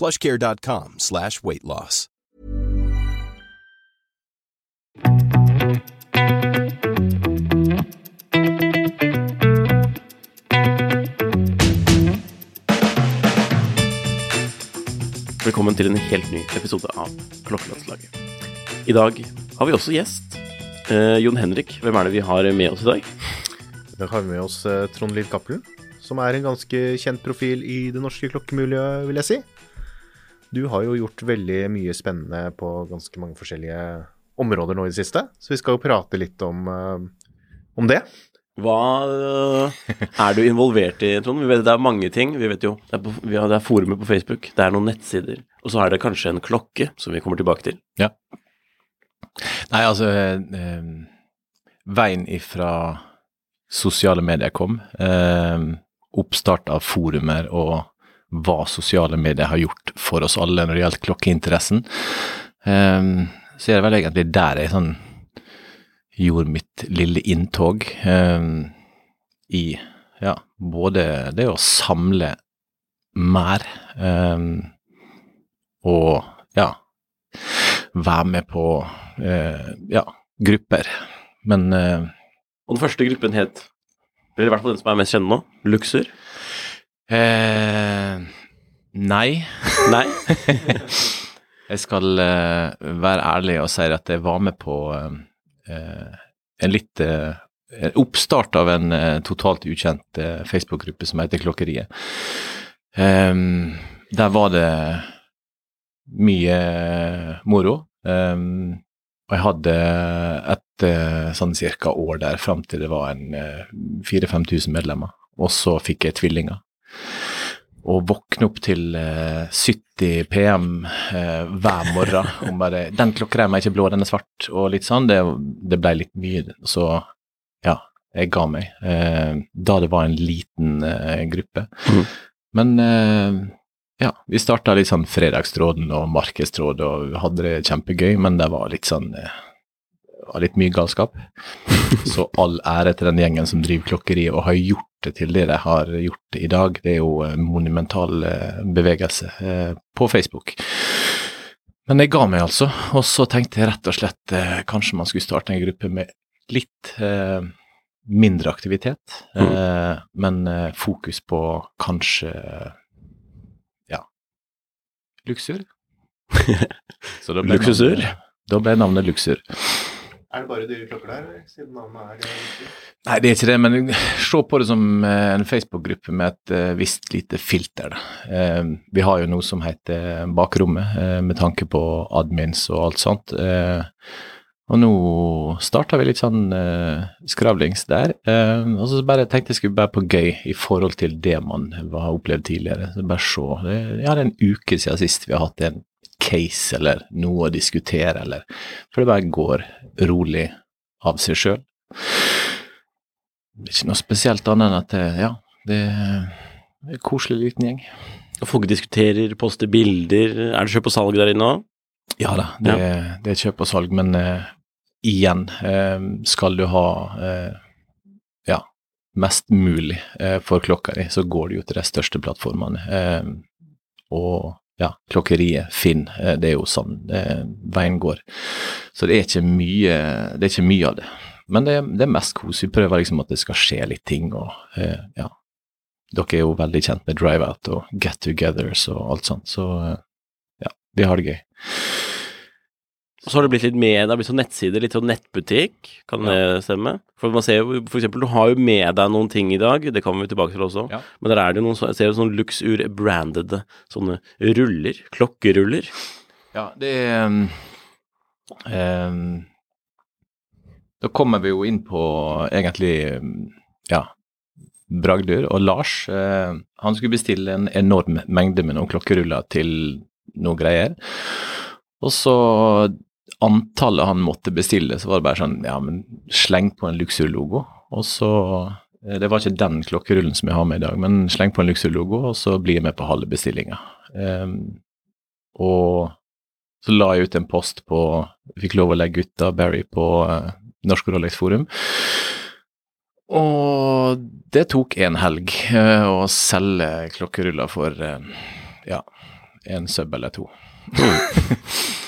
plushcare.com slash weight loss. Velkommen til en helt ny episode av Klokkelandslaget. I dag har vi også gjest. Eh, Jon Henrik, hvem er det vi har med oss i dag? Vi har vi med oss eh, Trond Liv Cappelen, som er en ganske kjent profil i det norske klokkemiljøet, vil jeg si. Du har jo gjort veldig mye spennende på ganske mange forskjellige områder nå i det siste, så vi skal jo prate litt om, eh, om det. Hva eh, er du involvert i, Trond? Vi vet Det er mange ting. Vi vet jo, det er, på, vi har, det er forumet på Facebook, det er noen nettsider, og så er det kanskje en klokke, som vi kommer tilbake til. Ja. Nei, altså eh, Veien ifra sosiale medier kom, eh, oppstart av forumer og hva sosiale medier har gjort for oss alle når det gjelder klokkeinteressen, eh, så er det vel egentlig der jeg sånn gjorde mitt lille inntog eh, i ja, både det å samle mer eh, og ja, være med på eh, ja, grupper. Men eh, Og den første gruppen het, eller i hvert fall den som er mest kjent nå, Luxur. Eh, Nei. Nei? Jeg skal eh, være ærlig og si at jeg var med på eh, eh, en litt eh, oppstart av en eh, totalt ukjent Facebook-gruppe som heter Klokkeriet. Ehm, der var det mye moro. Ehm, og jeg hadde et sånn cirka år der fram til det var en eh, 4000-5000 medlemmer. Og så fikk jeg tvillinger. Å våkne opp til eh, 70 PM eh, hver morgen Om bare 'Den klokkereima er ikke blå, den er svart', og litt sånn, det, det ble litt mye. Så ja, jeg ga meg. Eh, da det var en liten eh, gruppe. Mm. Men eh, ja, vi starta litt sånn Fredagstråden og Markedstråd og hadde det kjempegøy, men det var litt sånn eh, var litt mye galskap. Så all ære til den gjengen som driver klokkeriet og har gjort det til det de har gjort i dag. Det er jo en monumental eh, bevegelse eh, på Facebook. Men jeg ga meg altså, og så tenkte jeg rett og slett eh, kanskje man skulle starte en gruppe med litt eh, mindre aktivitet, eh, men eh, fokus på kanskje ja, luksur. Luksusur? Da ble navnet Luxur. Er det bare dyre klokker der, siden navnet er Nei, det er ikke det, men se på det som eh, en Facebook-gruppe med et eh, visst lite filter. Eh, vi har jo noe som heter Bakrommet, eh, med tanke på admins og alt sånt. Eh, og nå starta vi litt sånn eh, skravlings der. Eh, og så bare tenkte jeg skulle bare på gøy i forhold til det man har opplevd tidligere. Så bare se. Det, ja, det er en uke siden sist vi har hatt en case eller noe å diskutere, eller For det bare går rolig av seg sjøl. Det er ikke noe spesielt annet enn at det, ja, det er en koselig liten gjeng. Og folk diskuterer, poster bilder. Er det kjøp og salg der inne òg? Ja da, det, det er kjøp og salg, men uh, igjen, uh, skal du ha uh, ja, mest mulig for klokka di, så går det jo til de største plattformene. Og ja, klokkeriet, Finn, eh, det er jo sånn veien går. Så det er ikke mye, det er ikke mye av det. Men det, det er mest kos. Vi prøver liksom at det skal skje litt ting, og eh, ja. Dere er jo veldig kjent med drive-out og get-togethers og alt sånt, så eh, ja, vi har det gøy. Så har det blitt litt med, det har blitt sånn nettsider, litt sånn nettbutikk, kan det stemme? For man ser jo, for eksempel, du har jo med deg noen ting i dag, det kommer vi tilbake til også, Ja. men der er det jo noen, jeg ser jo sånn Luxur-brandede sånne ruller, klokkeruller. Ja, det er um, um, Da kommer vi jo inn på egentlig ja, Bragdur Og Lars Uh, han skulle bestille en enorm mengde med noen klokkeruller til noen greier. Og så antallet han måtte bestille, så var det bare sånn Ja, men sleng på en Luxur-logo. Og så eh, Det var ikke den klokkerullen som jeg har med i dag, men sleng på en Luxur-logo, og så blir jeg med på halve bestillinga. Um, og så la jeg ut en post på Fikk lov å legge ut da Barry på uh, Norsk Rolex Forum. Og det tok en helg uh, å selge klokkeruller for uh, ja, en sub eller to.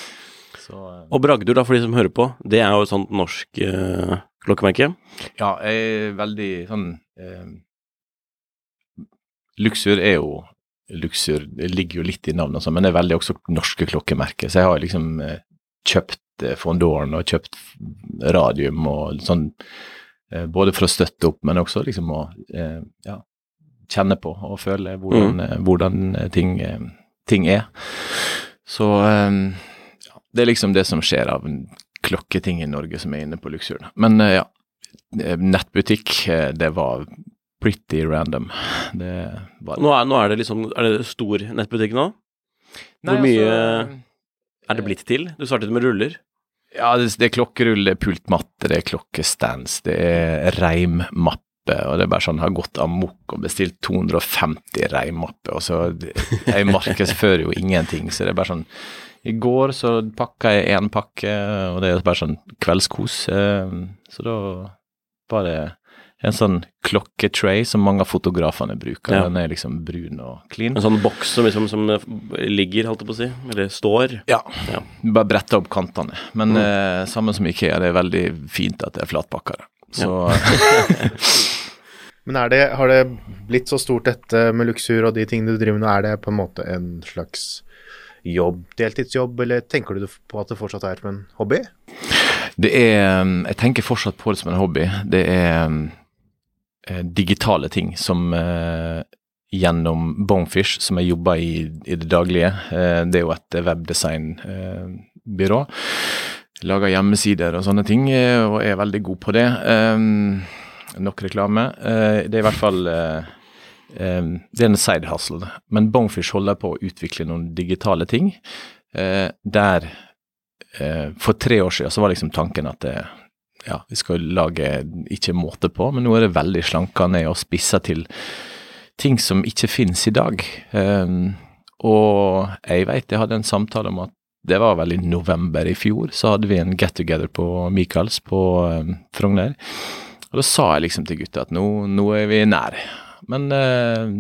så eh, Og Bragdur, da, for de som hører på, det er jo et sånt norsk eh, klokkemerke. ja, jeg er veldig sånn eh, Luxur er jo Luxur det ligger jo litt i navnet, sånn, men det er veldig også norske klokkemerker. Så jeg har liksom eh, kjøpt eh, Fondoren og kjøpt Radium og sånn, eh, både for å støtte opp, men også liksom å eh, ja, kjenne på og føle hvordan, eh, hvordan ting, ting er. Så det er liksom det som skjer av klokketing i Norge som er inne på Luxur. Men eh, ja, eh, nettbutikk, eh, det var pretty random. Det var Nå er, nå er det liksom Er det stor nettbutikk nå? Hvor mye er det blitt til? Du startet med ruller. Ja, det, det er klokkerull, det er pultmatte, det er klokkestands, det er reimmappe, og det er bare sånn, har gått amok og bestilt 250 reimmapper, og så Jeg markedsfører jo ingenting, så det er bare sånn I går så pakka jeg én pakke, og det er bare sånn kveldskos, eh, så da var det en sånn klokketray som mange av fotografene bruker. Ja. Den er liksom brun og clean. En sånn boks som liksom som ligger, holdt jeg på å si, eller står. Ja. Ja. Bare bretta opp kantene. Men eh, samme som Ikea, det er veldig fint at det er flatpakker Så Men er det, har det blitt så stort dette med luksur og de tingene du driver med, er det på en måte en slags jobb, deltidsjobb, eller tenker du på at det fortsatt er som en hobby? det er Jeg tenker fortsatt på det som en hobby. Det er eh, digitale ting som eh, gjennom Bonefish, som jeg jobber i i det daglige. Eh, det er jo et webdesignbyrå. Lager hjemmesider og sånne ting, og er veldig god på det. Nok reklame. Det er i hvert fall eh, eh, Det er en side hustle. Men Bonefish holder på å utvikle noen digitale ting eh, der eh, For tre år siden så var liksom tanken at det, ja, vi skal lage ikke måte på, men nå er det veldig slanka ned og spissa til ting som ikke finnes i dag. Um, og jeg vet jeg hadde en samtale om at det var vel i november i fjor, så hadde vi en get together på Michaels på um, Frogner. Og da sa jeg liksom til gutta at nå, nå er vi nær. Men eh,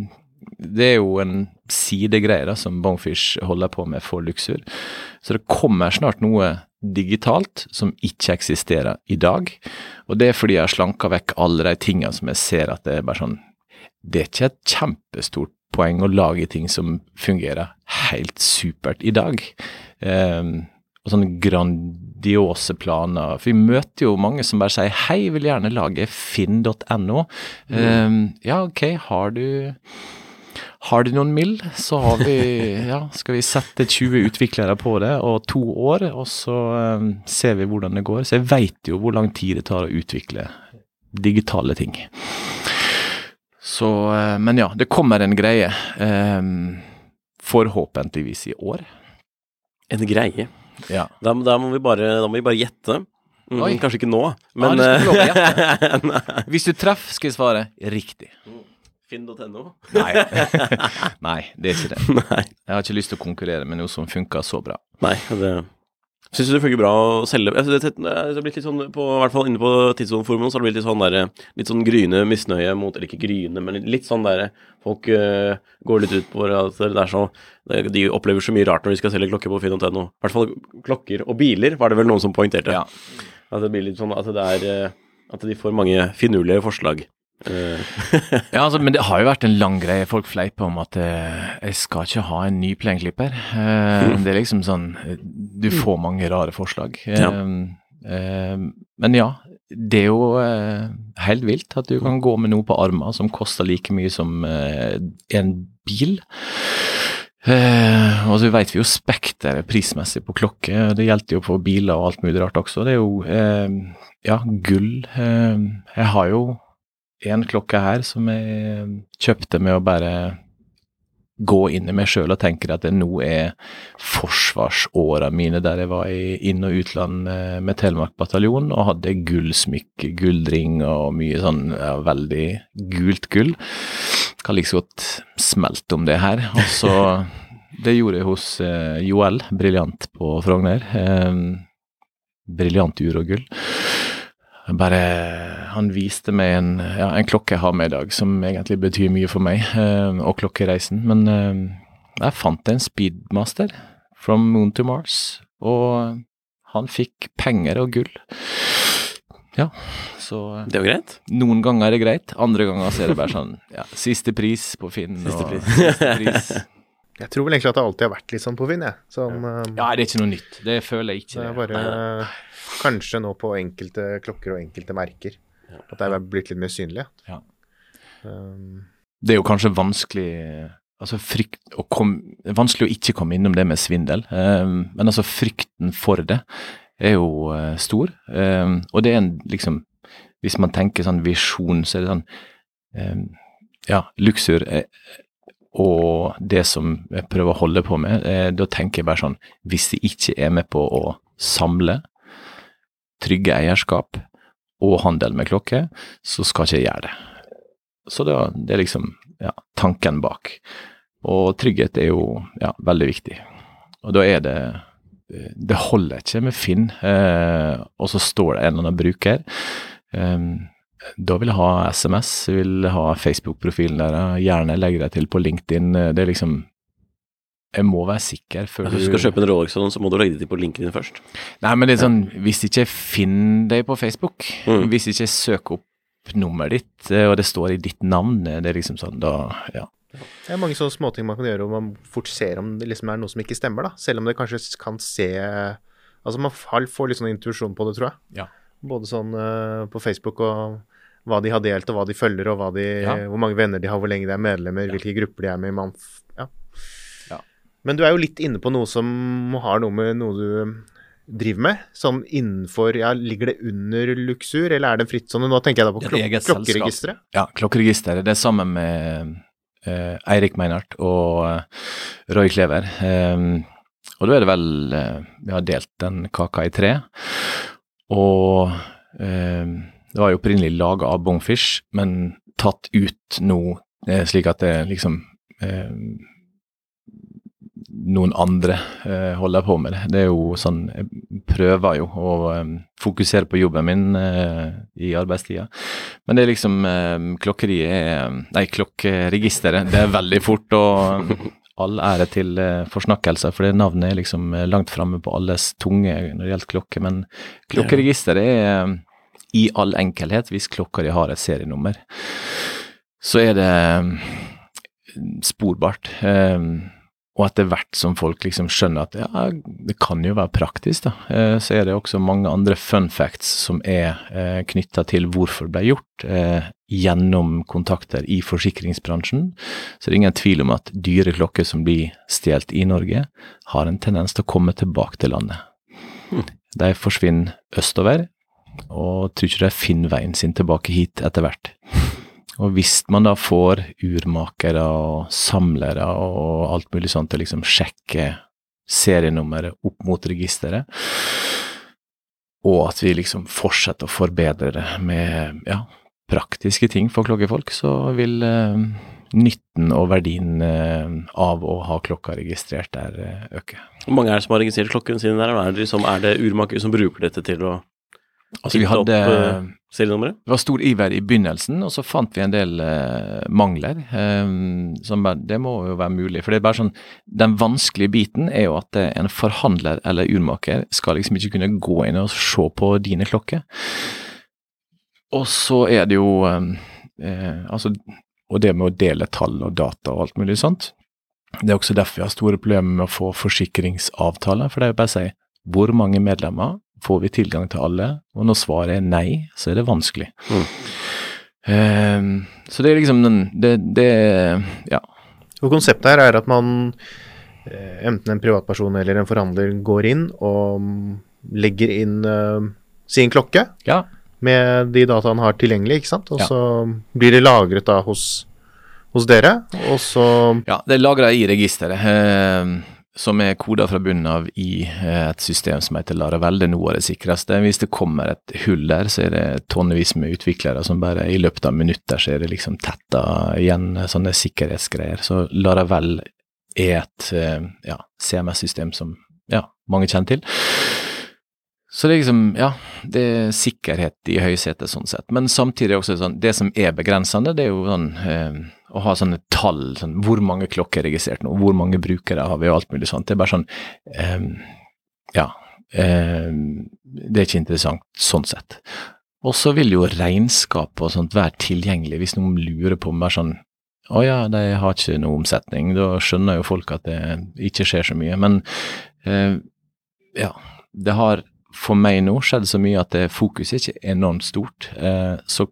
det er jo en sidegreie da, som Bongfish holder på med for Luxur. Så det kommer snart noe digitalt som ikke eksisterer i dag. Og det er fordi jeg har slanka vekk alle de tingene som jeg ser at det er bare sånn Det er ikke et kjempestort poeng å lage ting som fungerer helt supert i dag. Um, og sånne grandiose planer. For vi møter jo mange som bare sier 'hei, vil gjerne lage finn.no'. Um, ja, ok, har du har du noen mill, så har vi, ja, skal vi sette 20 utviklere på det og to år, og så um, ser vi hvordan det går. Så jeg veit jo hvor lang tid det tar å utvikle digitale ting. Så, uh, men ja, det kommer en greie. Um, forhåpentligvis i år. En greie. Ja. Da, da, må, vi bare, da må vi bare gjette. Mm, kanskje ikke nå, men du lov eh. Hvis du treffer, skal jeg svare riktig. Finn.no? Nei. Nei, det er ikke det. Nei. Jeg har ikke lyst til å konkurrere med noe som funker så bra. Nei, det Syns du det funker bra å selge altså, det, det har blitt litt sånn, på, I hvert fall inne på tidssoneforumet så har det blitt litt sånn der, litt sånn gryende misnøye mot Eller ikke gryende, men litt sånn der Folk øh, går litt ut på at det er så De opplever så mye rart når de skal selge klokker på finn.no. I hvert fall klokker og biler, var det vel noen som poengterte. Ja. At det blir litt sånn at det er øh, At de får mange finurlige forslag. Ja, altså, men det har jo vært en lang greie. Folk fleiper om at eh, jeg skal ikke ha en ny plenklipper. Eh, det er liksom sånn eh, Du får mange rare forslag. Eh, Ja. eh, men ja, det er jo eh, helt vilt at du kan gå med noe på armen som koster like mye som en bil. Eh, og så vet vi jo spekteret prismessig på klokke. Det gjelder jo på biler og alt mulig rart også. Det er jo eh, ja, gull. Eh, jeg har jo en klokke her som jeg kjøpte med å bare gå inn i meg sjøl og tenke at det nå er forsvarsåra mine der jeg var i inn- og utland eh, med Telemark bataljon og hadde gullsmykke, gullring og mye sånn ja, veldig gult gull. Kan like så godt smelte om det her. Og så Det gjorde jeg hos eh, Joel, briljant på Frogner. Eh, briljant ur og gull. Bare Han viste meg en, ja, en klokke jeg har med i dag, som egentlig betyr mye for meg, eh, og klokkereisen. Men eh, jeg fant en Speedmaster from Moon to Mars, og han fikk penger og gull. Ja, så eh, det er jo greit. noen ganger er det greit, andre ganger så er det bare sånn ja, siste pris på Finn. Siste og siste pris. Jeg tror vel egentlig at det alltid har vært litt sånn på Finn, jeg. Sånn, eh, Ja, det er ikke noe nytt. Det føler jeg ikke. det er bare kanskje nå på enkelte klokker og enkelte merker at det er blitt litt mer synlig. Ja. Um, Det er jo kanskje vanskelig Altså frykt å kom, er vanskelig å ikke komme innom det med svindel, um, men altså frykten for det er jo uh, stor. Um, og det er en liksom Hvis man tenker sånn visjon, så er det sånn eh, Ja, Luxur eh, og det som jeg prøver å holde på med, eh, da tenker jeg bare sånn Hvis de ikke er med på å samle, trygge eierskap og handel med klokke, så skal ikke jeg gjøre det. Så det, det er liksom ja, tanken bak. Og trygghet er jo ja, veldig viktig. Og da er det Det holder ikke med Finn, eh, og så står det en eller annen bruker. Eh, da vil jeg ha SMS, jeg vil ha Facebook-profilen der, gjerne legge deg til på LinkedIn. Det er liksom Jeg må være sikker før Hvis du skal kjøpe en Rolex, sånn, så må du legge det til på LinkedIn først. Nei, men det er sånn, hvis ikke jeg finner deg på Facebook, Mm. hvis ikke jeg søker opp nummeret ditt, eh, og det står i ditt navn, eh, det er liksom sånn, da, ja. det er mange sånne småting man kan gjøre, og man fort ser om det liksom er noe som ikke stemmer, da. Selv om det kanskje kan se Altså, man får litt sånn intuisjon på det, tror jeg. Ja. Både sånn eh, på Facebook og hva de har delt, og hva de følger, og de, Ja. hvor mange venner de har, hvor lenge de er medlemmer, hvilke grupper de er med i. Ja. Ja. Men du er jo litt inne på noe som har noe med noe du driver med. Sånn innenfor ja, Ligger det under Luxur, eller er det en fritt sånn? Nå tenker jeg da på klok klokkeregisteret. Ja, klokkeregisteret, det er sammen med uh, Eirik Meinhardt og uh, Roy Klever. Um, og da er det vel uh, Vi har delt den kaka i tre. Og eh, det var jo opprinnelig laga av Bongfish, men tatt ut nå, eh, slik at det liksom eh, noen andre eh, holder på med det. Det er jo sånn Jeg prøver jo å eh, fokusere på jobben min eh, i arbeidstida. Men det er liksom eh, Klokkeriet er Nei, klokkeregisteret. Det er veldig fort og all ære til eh, forsnakkelser, for det navnet er liksom eh, langt framme på alles tunge når det gjelder klokke. Men klokkeregisteret er eh, i all enkelhet, hvis klokka di har et serienummer, så er det eh, sporbart. Eh, og etter hvert som folk liksom skjønner at ja, det kan jo være praktisk, da, eh, så er det også mange andre fun facts som er eh, knytta til hvorfor det ble gjort, eh, gjennom kontakter i forsikringsbransjen. Så det er ingen tvil om at dyre klokker som blir stjålet i Norge, har en tendens til å komme tilbake til landet. De forsvinner østover, og tror ikke de finner veien sin tilbake hit etter hvert. Og hvis man da får urmakere og samlere og alt mulig sånt til å liksom sjekke serienummeret opp mot registeret, og at vi liksom fortsetter å forbedre det med ja, praktiske ting for klokkefolk, så vil eh, nytten og verdien eh, av å ha klokka registrert der eh, øke. Hvor mange er det som har registrert klokken sin der? Er det, liksom, er det urmakere som bruker dette til å Altså vi hadde eh, serienummeret? Det var stor iver i begynnelsen, og så fant vi en del uh, mangler. Um, som bare, det må jo være mulig. For det er bare sånn, Den vanskelige biten er jo at en forhandler eller urmaker skal liksom ikke kunne gå inn og se på dine klokker. Og så er det jo um, uh, altså, Og det med å dele tall og data og alt mulig sånt. Det er også derfor vi har store problemer med å få forsikringsavtaler. For det er jo bare å si hvor mange medlemmer får vi tilgang til alle, og når svaret er nei, så er det vanskelig. Mm. Eh, så det er liksom den det, det Ja. Og konseptet her er at man, eh, enten en privatperson eller en forhandler, går inn og legger inn uh, sin klokke ja. med de dataene han har tilgjengelig, ikke sant. Og Ja. så blir det lagret da hos, hos dere, og så Ja, det er lagra i registeret, eh, som er koda fra bunnen av i eh, et system som heter Laravel. Det er noe av det sikreste. Hvis det kommer et hull der, så er det tonnevis med utviklere som bare i løpet av minutter så er det liksom tetta igjen sånne sikkerhetsgreier. Så Laravel er et eh, ja, CMS-system som ja, mange kjenner til. Så det er liksom, ja, det er sikkerhet i høysetet sånn sett. Men samtidig også sånn, det som er begrensende, det er jo sånn eh, å ha sånne tall, sånn hvor mange klokker er registrert nå, hvor mange brukere har vi og alt mulig sånt. Det er bare sånn, um, ja, Um, det er ikke interessant sånn sett. Og så vil jo regnskap og sånt være tilgjengelig hvis noen lurer på bare sånn, å ja, de har ikke noe omsetning, da skjønner jo folk at det ikke skjer så mye. Men uh, ja, det har for meg nå skjedd så mye at fokuset er enormt stort. Eh, så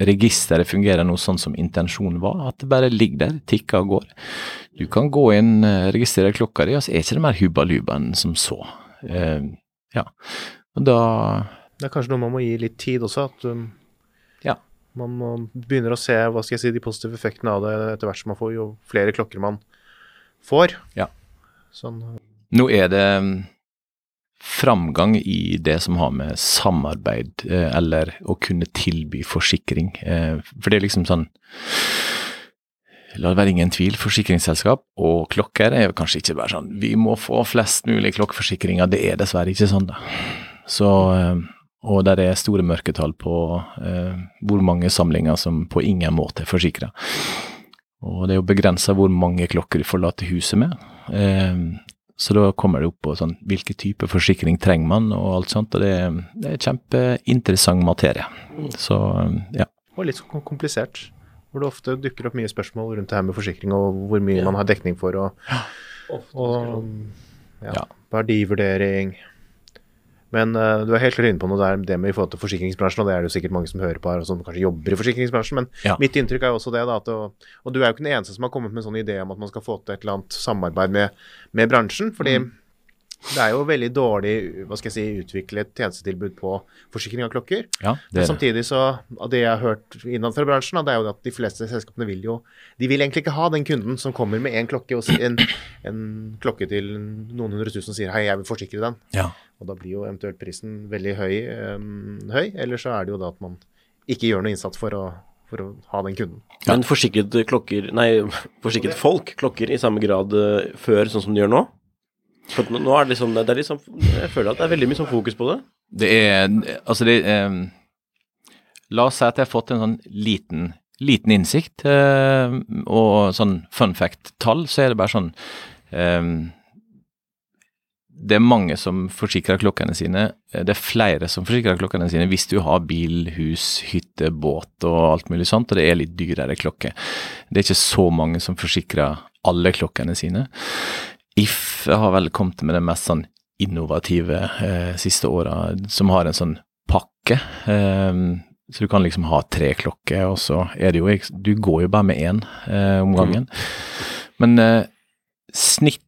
registeret fungerer nå sånn som intensjonen var, at det bare ligger der, tikker og går. Du kan gå inn, eh, registrere klokka di, og så er ikke det mer hubba-luba enn som så. Uh, ja, og da Det er kanskje noe man må gi litt tid også. At um, Ja. man må begynner å se hva skal jeg si, de positive effektene av det etter hvert som man får jo flere klokker man får. Ja. Sånn, Nå er det mm, framgang i det som har med samarbeid eh, eller å kunne tilby forsikring. Eh, for det er liksom sånn La det være ingen tvil, forsikringsselskap og klokker er jo kanskje ikke bare sånn Vi må få flest mulig klokkeforsikringer. Det er dessverre ikke sånn, da. Så eh, Og der er store mørketall på hvor mange samlinger som på ingen måte er forsikra. Og det er jo begrensa hvor mange klokker du forlater huset med. Så da kommer det opp på sånn hvilke type forsikring trenger man og alt sånt, og det, det er kjempeinteressant materie. Så ja. og litt sånn komplisert. Hvor det ofte dukker opp mye spørsmål rundt det her med forsikring og hvor mye man har dekning for og, og ja, Ja. verdivurdering. Men uh, du er helt inne på noe der, det med i forhold til forsikringsbransjen, og det er det jo sikkert mange som hører på her og som kanskje jobber i forsikringsbransjen, men Ja. mitt inntrykk er jo også det, da, at og du er jo ikke den eneste som har kommet med en sånn idé om at man skal få til et eller annet samarbeid med, med bransjen, fordi Mm. det er jo veldig dårlig hva skal jeg si, utviklet tjenestetilbud på forsikring av klokker. ja det Men samtidig så, av det jeg har hørt innad fra bransjen, det er jo at de fleste selskapene vil jo De vil egentlig ikke ha den kunden som kommer med en klokke og en, en klokke til noen hundre tusen og sier hei, jeg vil forsikre den. Ja. Og da blir jo eventuelt prisen veldig høy, um, høy. Eller så er det jo da at man ikke gjør noe innsats for å, for å ha den kunden. Men forsikret klokker Nei, forsikret folk klokker i samme grad eh, før, sånn som de gjør nå? For nå er det liksom, det er liksom Jeg føler at det er veldig mye sånn fokus på det. Det er Altså, det um, La oss si at jeg har fått en sånn liten, liten innsikt, eh, og sånn fun fact-tall, så er det bare sånn Det er mange som forsikrer klokkene sine. Det er flere som forsikrer klokkene sine hvis du har bil, hus, hytte, båt og alt mulig sånt, og det er litt dyrere klokke. Det er ikke så mange som forsikrer alle klokkene sine. If har vel kommet med det mest sånn innovative eh, siste åra, som har en sånn pakke. Eh, så du kan liksom ha tre klokker, og så er det jo Du går jo bare med én eh, om gangen. Men eh, snitt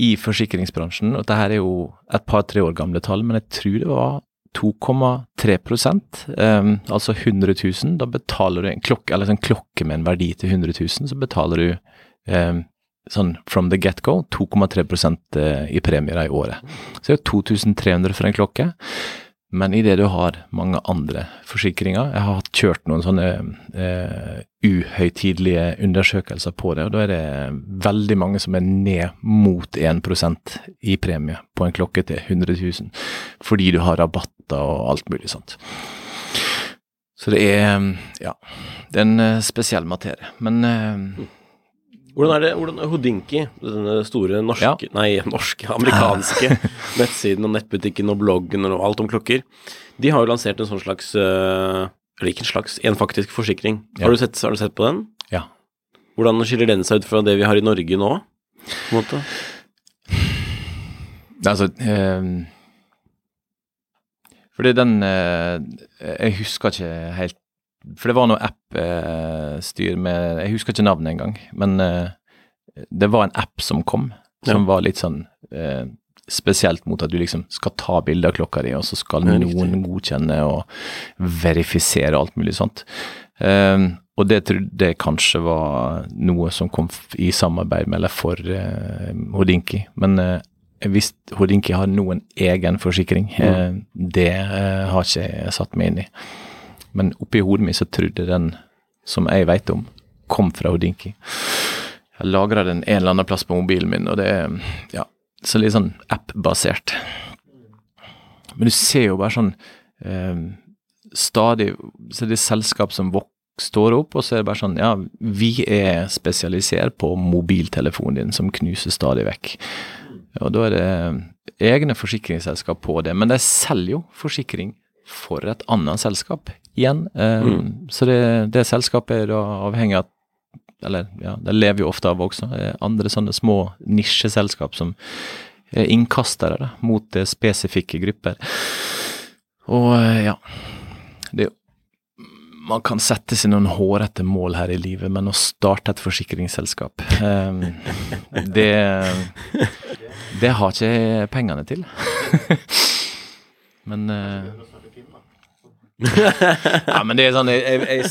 i forsikringsbransjen, og dette er jo et par-tre år gamle tall, men jeg tror det var 2,3 um, altså 100 000. Da betaler du en klokke, eller en klokke med en verdi til 100 000, så betaler du um, sånn from the get-go 2,3 eh, i premier i året. Så det er jo 2300 for en klokke. Men idet du har mange andre forsikringer Jeg har kjørt noen sånne eh, uhøytidelige undersøkelser på det, og da er det veldig mange som er ned mot 1% i premie på en klokke til 100 000, fordi du har rabatter og alt mulig sånt. Så det er ja, det er en eh, spesiell materie. Men eh, Hvordan er det, hvordan Hodinki, denne store norske, nei, norske, amerikanske nettsiden og nettbutikken og bloggen og alt om klokker, de har jo lansert en sånn slags eh, Eller ikke en slags, en faktisk forsikring. Ja. Har, du sett, har du sett på den? Ja. Hvordan skiller den seg ut fra det vi har i Norge nå? På en måte? Altså um, Fordi den eh, Jeg husker ikke helt For det var noe app-styr med Jeg husker ikke navnet engang, men eh, det var en app som kom, som Ja. var litt sånn eh, spesielt mot at du liksom skal ta bilde av klokka di, og så skal noen godkjenne og verifisere alt mulig sånt. Um, og det trodde jeg kanskje var noe som kom i samarbeid med eller for uh, Hodinki, men uh, hvis Hodinki har noen egen forsikring. uh, det har ikke jeg satt meg inn i. Men oppi hodet mitt så trodde den som jeg vet om, kom fra Odinki. Jeg lagra den en eller annen plass på mobilen min, og det er ja, så litt sånn app-basert. Men du ser jo bare sånn eh, stadig Så det er selskap som står opp, og så er det bare sånn Ja, vi er spesialisert på mobiltelefonen din, som knuser stadig vekk. Og da er det egne forsikringsselskap på det, men de selger jo forsikring for et annet selskap igjen. Mm. Så det, det selskapet er da avhengig av Eller ja, det lever jo ofte av også eh, andre sånne små nisjeselskap som er innkastere da, mot eh, spesifikke grupper. Og eh, ja det, Man kan sette seg noen hårete mål her i livet, men å starte et forsikringsselskap um, Det det har ikke jeg pengene til. men eh, Ja, men det er sånn jeg, jeg, jeg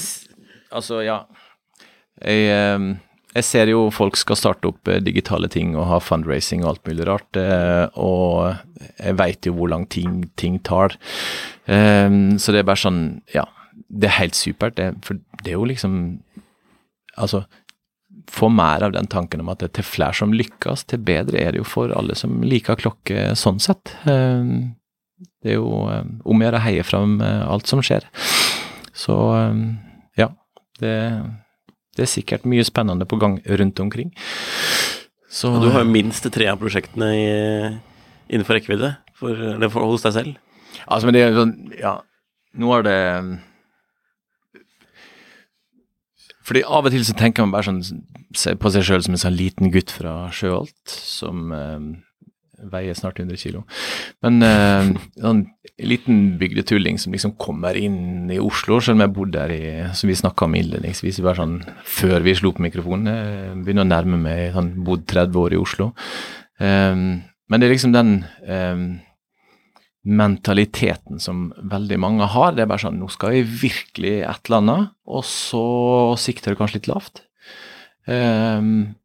Altså, ja. Jeg, eh, jeg ser jo folk skal starte opp eh, digitale ting og ha fundraising og alt mulig rart, eh, og jeg veit jo hvor lang ting, ting tar. Eh, så det er bare sånn, ja. Det er helt supert, det, for det er jo liksom Altså, få mer av den tanken om at det er til flere som lykkes, til bedre er det jo for alle som liker klokke sånn sett. Eh, Det er jo eh, om å gjøre å heie fram eh, alt som skjer. Så eh, ja, det, det er sikkert mye spennende på gang rundt omkring. Så Og du har jo minst tre av prosjektene i, innenfor rekkevidde for, for, hos deg selv. Altså, men det er sånn, ja, nå er det Fordi av og til så tenker man bare sånn, på seg sjøl som en sånn liten gutt fra Sjøholt, som veier snart 100 kilo. Men uh, en liten bygdetulling som liksom kommer inn i Oslo, selv om jeg bodde der i, som vi snakka om innledningsvis, bare sånn før vi slo på mikrofonen, jeg begynner å nærme meg sånn, bodd 30 år i Oslo. Um, men det er liksom den um, mentaliteten som veldig mange har. Det er bare sånn Nå skal vi virkelig et eller annet, og så sikter du kanskje litt lavt. Ehm,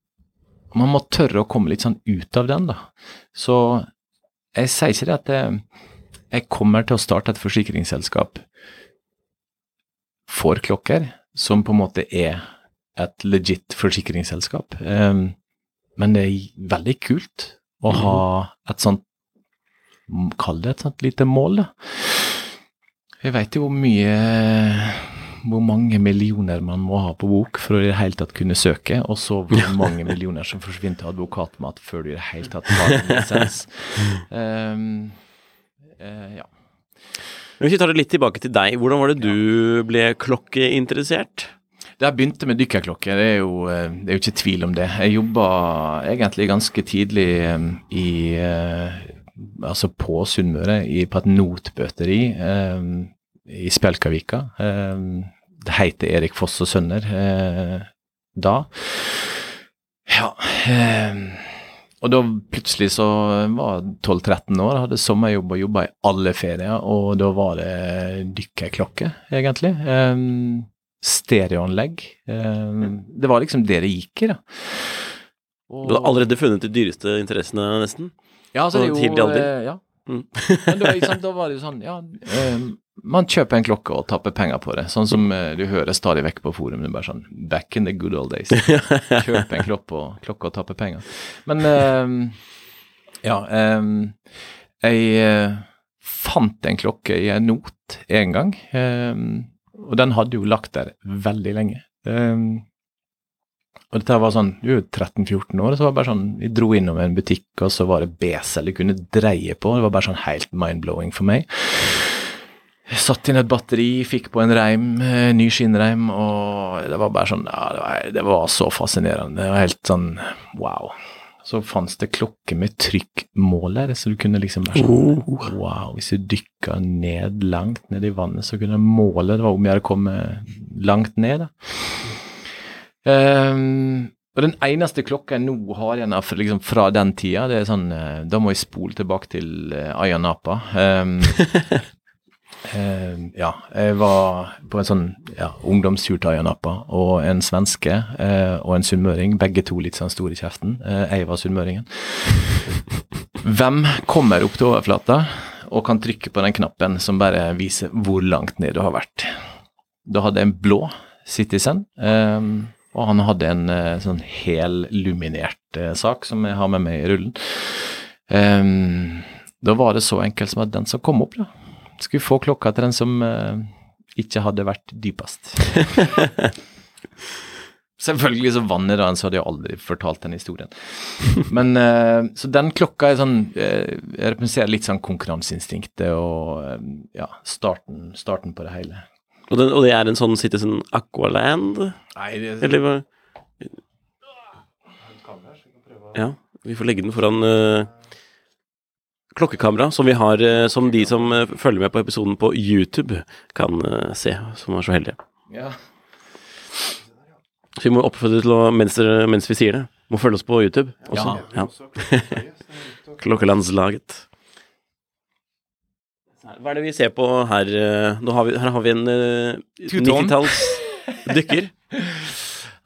man må tørre å komme litt sånn ut av den, da. Så jeg sier ikke det at jeg, jeg kommer til å starte et forsikringsselskap for klokker, som på en måte er et legit forsikringsselskap. Ehm, men det er veldig kult å ha et sånt Kall det et sånt lite mål, da. Jeg veit jo hvor mye Hvor mange millioner man må ha på bok for å i det hele tatt kunne søke, og så hvor mange millioner som forsvinner til advokatmat før du i det hele tatt har en lisens. Um, uh, ja. Men vi tar det litt tilbake til deg, hvordan var det du ble klokkeinteressert? Det jeg begynte med dykkerklokke, det er, jo, eh, det er jo ikke tvil om det. Jeg jobba egentlig ganske tidlig eh, i eh, Altså på Sunnmøre, på et notbøteri eh, i Spjelkavika. Eh, det heter Erik Foss og Sønner eh, da. Ja eh, Og da plutselig så var jeg 12-13 år, hadde sommerjobb og jobba i alle ferier, og da var det dykkerklokke, egentlig. Eh, stereoanlegg. Det var liksom det det gikk i, da. Og- Du hadde allerede funnet de dyreste interessene, nesten? ja, altså, det er jo, eh, Ja. Mm. Men da, liksom, da var det jo sånn, ja Man kjøper en klokke og tapper penger på det. Sånn som eh, du hører stadig vekk på forum. Er bare sånn Back in the good old days. Kjøp en klokke og, klokke og tappe penger. Men uh, ja um, Jeg eh, fant en klokke i en not en gang. Um, og den hadde jo lagt der veldig lenge. Um, og dette var sånn, du er jo 13-14 år, så var det bare sånn, vi dro innom en butikk, og så var det besel du kunne dreie på, det var bare sånn helt mind-blowing for meg. Satt inn et batteri, fikk på en reim, eh, ny skinnreim, og det var bare sånn Ja, det var, det var så fascinerende. Det var helt sånn wow. Så fantes det klokke med trykkmåler, så du kunne liksom bare sånn Wow, hvis du dykka ned langt ned i vannet, så kunne du måle Det var om jeg hadde kommet langt ned, da. Um, og den eneste klokka jeg nå har igjen liksom, fra den tida, det er sånn eh, Da må jeg spole tilbake til uh, Ayia Napa. Ehm, eh, ja, jeg var på en sånn ja, ungdomstur til Ayia Napa, og en svenske eh, og en sunnmøring, begge to litt sånn store i kjeften. Eh, jeg var sunnmøringen. Hvem kommer opp til overflata og kan trykke på den knappen som bare viser hvor langt ned du har vært? Da hadde jeg en blå Citizen. Eh, og han hadde en eh, sånn helluminert eh, sak som jeg har med meg i rullen. Da var det så enkelt som at den som kom opp, da, skulle få klokka til den som uh, ikke hadde vært dypest. Selvfølgelig så vant jeg den, så hadde jeg aldri fortalt den historien. Men uh, Så den klokka er sånn uh, representerer litt sånn konkurranseinstinktet og ja, starten, starten på det hele. Og, den, og det er en sånn Citizen Aqualand? Nei, det, Eller hva? Ja, vi får legge den foran klokkekamera, som vi har eh, Som de som eh, følger med på episoden på YouTube, kan eh, se, som er så heldige. ja. Så vi må oppfordre til å, mens, mens vi sier det, må følge oss på YouTube også. Ja. Klokkelandslaget. Hva er det vi ser på her? Nå har vi, her har vi en uh, 90-talls dykker.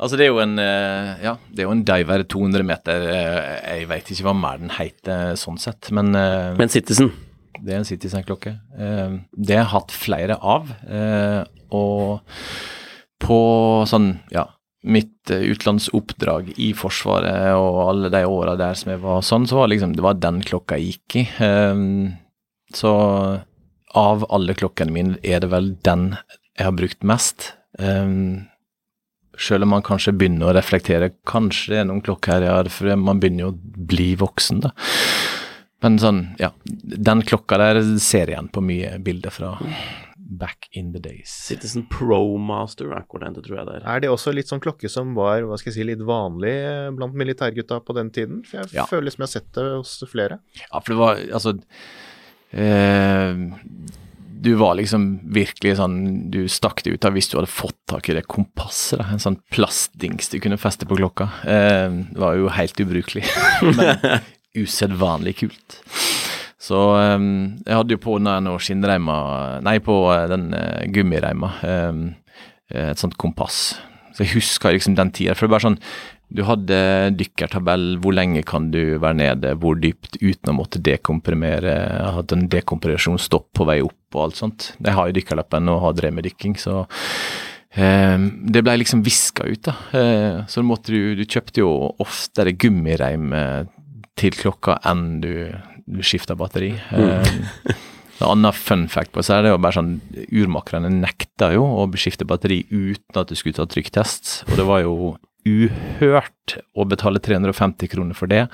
Altså, det er jo en eh, Ja, det er jo en diver 200 meter. eh, Jeg veit ikke hva mer den heter sånn sett, men eh, Men Citizen. det er en Citizen-klokke. Eh, Det har jeg hatt flere av, eh, og på sånn, ja Mitt eh, utenlandsoppdrag i Forsvaret og alle de åra der som jeg var sånn, så var liksom Det var den klokka jeg gikk i. Eh, Så av alle klokkene mine er det vel den jeg har brukt mest. Um, selv om man kanskje begynner å reflektere Kanskje det er noen klokker her, ja, for man begynner jo å bli voksen, da. Men sånn, ja. Den klokka der ser jeg igjen på mye bilder fra back in the days. Citizen Pro Master Aqualand, tror jeg det er. Er det også litt sånn klokke som var hva skal jeg si, litt vanlig eh, blant militærgutta på den tiden? For jeg Ja. føler som jeg har sett det hos flere. Ja, for det var altså eh, Du var liksom virkelig sånn Du stakk det ut av hvis du hadde fått tak i det kompasset. Da. En sånn plastdings du kunne feste på klokka. Eh, var jo helt ubrukelig, men usedvanlig kult. Så eh, jeg hadde jo på den skinnreima Nei, på eh, den eh, gummireima. eh, et sånt kompass. Så jeg husker liksom den tida. For det er bare sånn Du hadde dykkertabell, hvor lenge kan du være nede, hvor dypt, uten å måtte dekomprimere. Jeg hadde en dekompresjonsstopp på vei opp og alt sånt. Jeg har jo dykkerlappen og har drevet med dykking, så eh, det ble liksom viska ut, da. Eh, så måtte du Du kjøpte jo oftere gummireim til klokka enn du, du skifta batteri. Eh, en annen fun fact på seg er det jo bare sånn Urmakerne nekta jo å skifte batteri uten at du skulle ta trykktest, og det var jo uhørt å betale 350 kroner for det.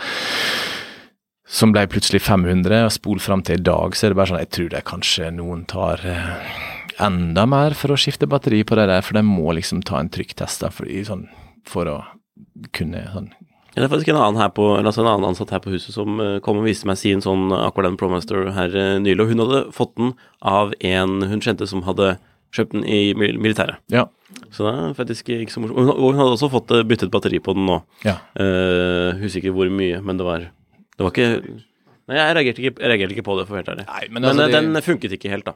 Som ble plutselig 500, og spol fram til i dag, så er det bare sånn Jeg tror det kanskje noen tar eh, enda mer for å skifte batteri på det der, for de må liksom ta en trykktest for, sånn, for å kunne sånn det er faktisk en annen, her på, altså en annen ansatt her på huset som eh, kom og viste meg sin sånn Aqualand Promaster her eh, nylig, og hun hadde fått den av en hun kjente som hadde kjøpt den i militæret. Ja. Så det er faktisk ikke så morsomt. Og hun- hadde også fått eh, byttet batteri på den nå. ja. Uh, husker ikke hvor mye, men det var Det var ikke Nei, jeg reagerte ikke, jeg reagerte ikke på det, for å være helt ærlig. Nei, men, Men, altså, eh, det- den funket ikke helt, da.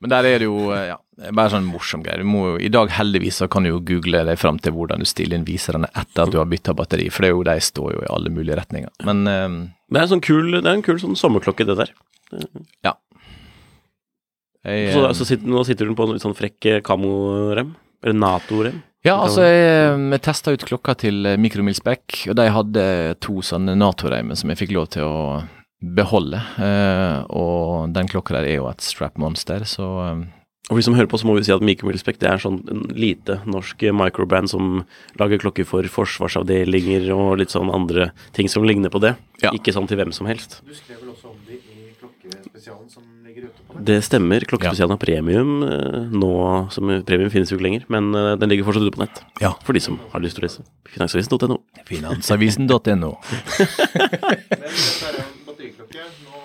Men der er det jo eh, ja, bare sånn morsom greie. I dag heldigvis så kan du jo google deg fram til hvordan du stiller inn viserne etter at du har bytta batteri, for det er jo, de står jo i alle mulige retninger. Men eh, Det er en sånn kul, det er en kul sånn sommerklokke, det der. Jeg, Så, eh, så sitter, nå sitter hun på en litt sånn frekk eh, kamorem. Eller Nato-rem. Ja, altså jeg, jeg testa ut klokka til eh, Mikromilsbekk, og de hadde to sånne Nato-reimer som jeg fikk lov til å beholde. Eh, og den klokka der er jo et strap monster, så eh, Og for de som hører på, så må vi si at Milspek det er sånn en lite norsk microband microbrand som lager klokker for forsvarsavdelinger og litt sånn andre ting som ligner på det. Ja. Ikke sånn til hvem som helst. Du skrev vel også om det i klokkespesialen som Det stemmer. Klokkespesialen har premium eh, nå, som premium finnes jo ikke lenger, men eh, den ligger fortsatt ute på nett. Ja. For de som har lyst til å lese. Finansavisen.no. Finansavisen.no. Men dette er en batteriklokke. Nå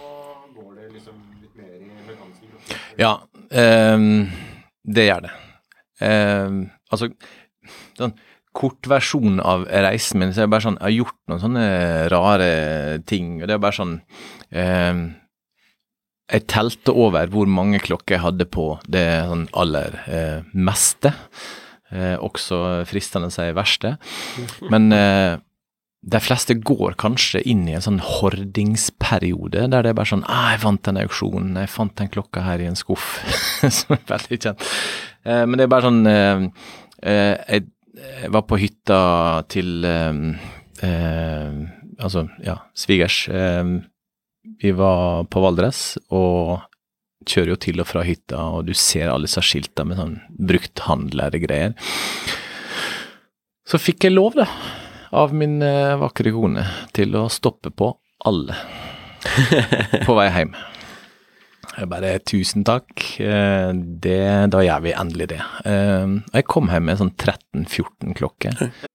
går det liksom litt mer i mekaniske klokker. Ja, um, det gjør det. Um, altså, sånn kort versjon av reisen min, så er det bare sånn, jeg har gjort noen sånne rare ting, og det er bare sånn ehm, Jeg telte over hvor mange klokker jeg hadde på det sånn aller eh, meste. Eh, også fristende å si verste. Men eh, de fleste går kanskje inn i en sånn hordingsperiode, der det er bare sånn ah, 'Jeg vant en auksjonen. jeg fant den klokka her i en skuff.' Som er veldig kjent. Eh, men det er bare sånn eh, eh, jeg, jeg var på hytta til Altså, ja, svigers. Vi var på Valdres, og kjører jo til og fra hytta, og du ser alle disse skiltene med sånn brukthandlergreier. Så fikk jeg lov, da, av min eh, vakre kone, til å stoppe på alle på vei hjem. Jeg bare tusen takk, eh, det, da gjør vi endelig det. Eh, Jeg kom hjem med sånn 13-14 klokker.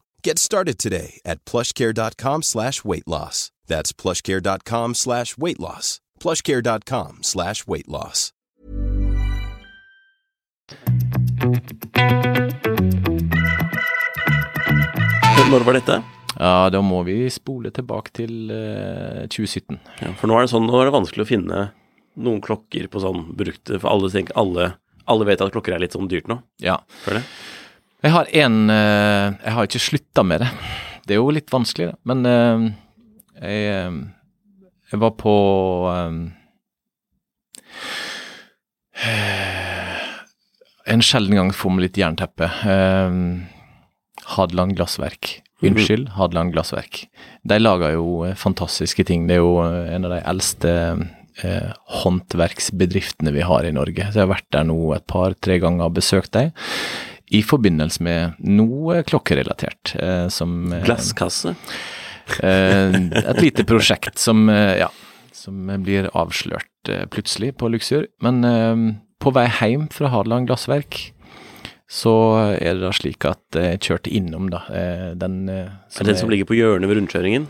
Get started today at plushcare.com slash weight loss. That's plushcare.com slash weight loss. plushcare.com slash weight loss. Når var dette? Ja, da må vi spole tilbake til uh, 2017. Ja, for nå er det sånn, nå er det vanskelig å finne noen klokker på sånn brukte, for alle, tenker, alle, alle vet at klokker er litt sånn dyrt nå. Ja. Føler jeg. Jeg har en eh, Jeg har ikke slutta med det. Det er jo litt vanskelig, da. Men eh, jeg, eh, jeg var på En sjelden gang får vi litt jernteppe. Hadeland Glassverk. Unnskyld, Hadeland Glassverk. De lager jo fantastiske ting. Det er jo en av de eldste eh, håndverksbedriftene vi har i Norge. Så jeg har vært der nå et par-tre ganger og besøkt dem i forbindelse med noe klokkerelatert. Eh, som, eh, Glasskasse. eh, et lite prosjekt som, ja, som blir avslørt plutselig på Luxur. Men på vei hjem fra Hadeland Glassverk så er det da slik at jeg kjørte innom da, den eh, Er det den som ligger på hjørnet ved rundkjøringen?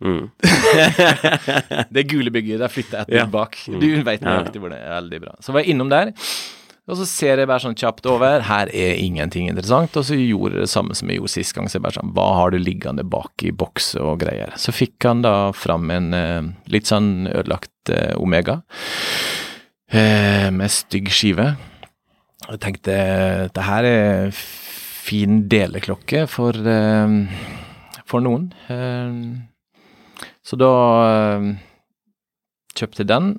Mm. Det gule bygget, der flytta jeg et Ja. bak. Mm. Du vet Ja. nøyaktig hvor det er. Veldig bra. Så var jeg innom der, og så ser jeg bare sånn kjapt over. Her er ingenting interessant. Og så gjorde jeg det samme som jeg gjorde sist gang. Så jeg bare sånn, hva har du liggende bak i boks og greier? Så fikk han da fram en eh, litt sånn ødelagt eh, Omega eh, med stygg skive. Og jeg tenkte det her er fin deleklokke for, eh, for noen. Eh, så da eh, kjøpte jeg den.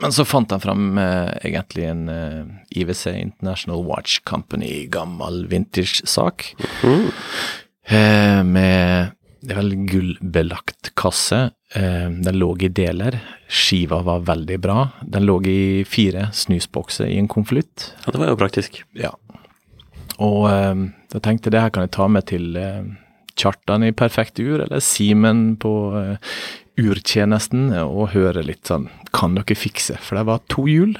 Men så fant han fram eh, egentlig en eh, IWC International Watch Company, gammel vintage-sak. Mm. Eh, med det er vel gullbelagt kasse. Eh, den lå i deler. Skiva var veldig bra. Den lå i fire snusbokser i en konvolutt. Ja, det var jo praktisk. Ja. Og eh, da tenkte jeg det her kan jeg ta med til eh, Kjartan i Perfekt ur, eller Simen på eh, urtjenesten, og høre litt sånn Kan dere fikse? For det var to hjul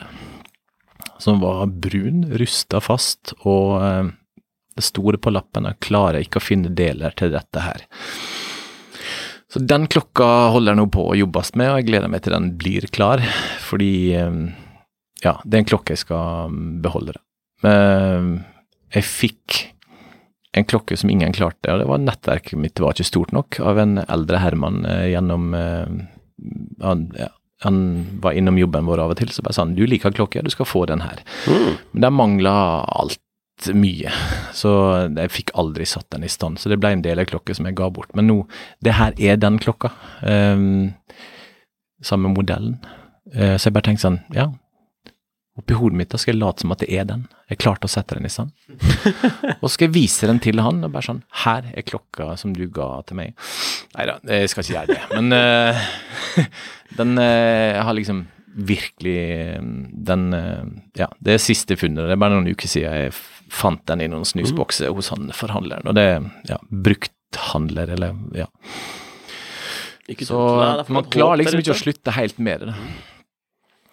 som var brun, rusta fast, og eh, det store på lappen jeg klarer ikke å finne deler til dette her. Så den klokka holder nå på å jobbes med, og jeg gleder meg til den blir klar, fordi eh, ja, det er en klokke jeg skal beholde. det. Eh, jeg fikk en klokke som ingen klarte, og det var nettverket mitt var ikke stort nok, av en eldre hermann eh, gjennom eh, han, ja, han var innom jobben vår av og til, så bare sa han du liker klokke, du skal få den her. Mm. Men den mangla alt mye, så jeg fikk aldri satt den i stand. Så det ble en deleklokke som jeg ga bort. Men nå, det her er den klokka. Um, samme modellen. Eh, så jeg bare tenkte sånn, ja. Oppi hodet mitt da skal jeg late som at det er den. Jeg klarte å sette den i sand. og så skal jeg vise den til han, og bare sånn Her er klokka som du ga til meg. Nei da, jeg skal ikke gjøre det. Men uh, den uh, har liksom virkelig Den uh, Ja, det er siste funnet. Det er bare noen uker siden jeg fant den i noen snusbokser hos han forhandleren. Og det er ja, brukthandler, eller ja. Ikke Så for man klarer liksom ikke å slutte helt med det. da.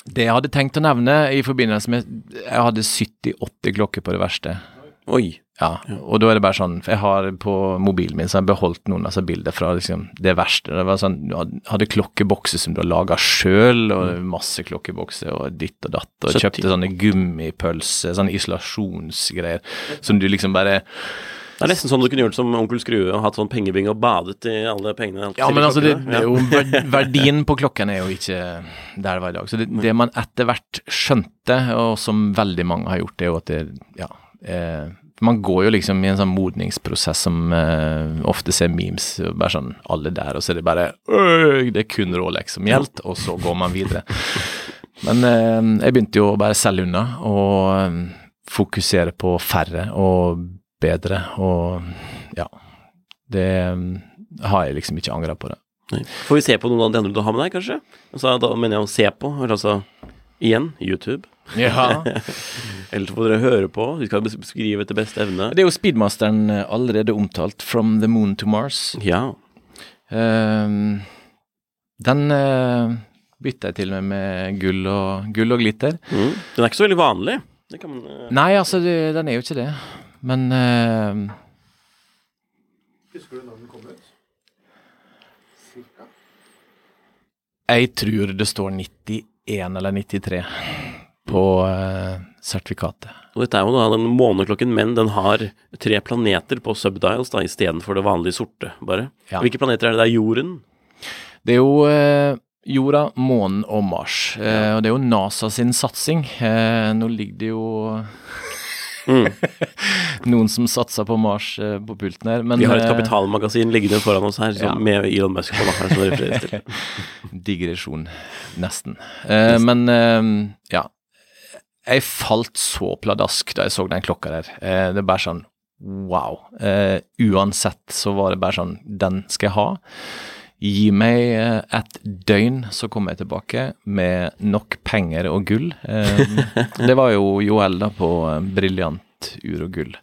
Det jeg hadde tenkt å nevne i forbindelse med Jeg hadde 70-80 klokker på det verste. Oi. Ja, og da er det bare sånn For jeg har på mobilen min så har jeg beholdt noen av altså, bilder fra liksom, det verste. Det var sånn, Du hadde- klokkebokser som du har laga sjøl, og masse klokkebokser og ditt og datt, og 70. kjøpte sånne gummipølser, sånne isolasjonsgreier, som du liksom bare Det er nesten sånn du kunne gjort som onkel Skrue og hatt sånn pengebing og badet i alle pengene. Ja, men altså, det, det jo verdien på klokken er jo ikke der det var i dag. Så det, det man etter hvert skjønte, og som veldig mange har gjort, det er jo at det Ja. Eh, man går jo liksom i en sånn modningsprosess som eh, ofte ser memes, bare sånn alle der, og så er det bare «Øy, Det er kun Rolex som gjelder, og så går man videre. Men eh, jeg begynte jo å bare selge unna, og eh, fokusere på færre og bedre, og ja. Det eh, har jeg liksom ikke angra på det. Nei. Får vi se på noen av de andre du har med deg, kanskje? Altså, da mener jeg å se på. Altså igjen YouTube. Ja. Eller så får dere høre på. Vi skal beskrive etter beste evne. Det er jo speedmasteren eh, allerede omtalt, 'From the Moon to Mars'. Ja. Uh, den uh, bytta jeg til med med gull og, gull og glitter. Mm. Den er ikke så veldig vanlig. Det kan man uh... Nei, altså, det, den er jo ikke det. Men ehm, Husker du når den kom ut? jeg tror det står 91 eller 93 på uh, sertifikatet. Og dette er jo da den måneklokken, men den har tre planeter på subdials da, istedenfor det vanlige sorte, bare. Ja. Hvilke planeter er det? Det er jorden. Det er jo uh, jorda, månen og Mars. Eh, og det er jo NASA sin satsing. Eh, nå ligger det jo Mm. noen som satser på Mars eh, på pulten her. Men Vi har et eh, kapitalmagasin liggende foran oss her, som, Ja. med Elon Musk på, her, som refereres til. digresjon, nesten. Eh, men uh, ja. Jeg falt så pladask da jeg så den klokka der. Det er bare sånn wow. Uansett så var det bare sånn Den skal jeg ha. Gi meg eh, et døgn, så kommer jeg tilbake med nok penger og gull. Eh, det var jo Joel da på eh, Briljant ur og gull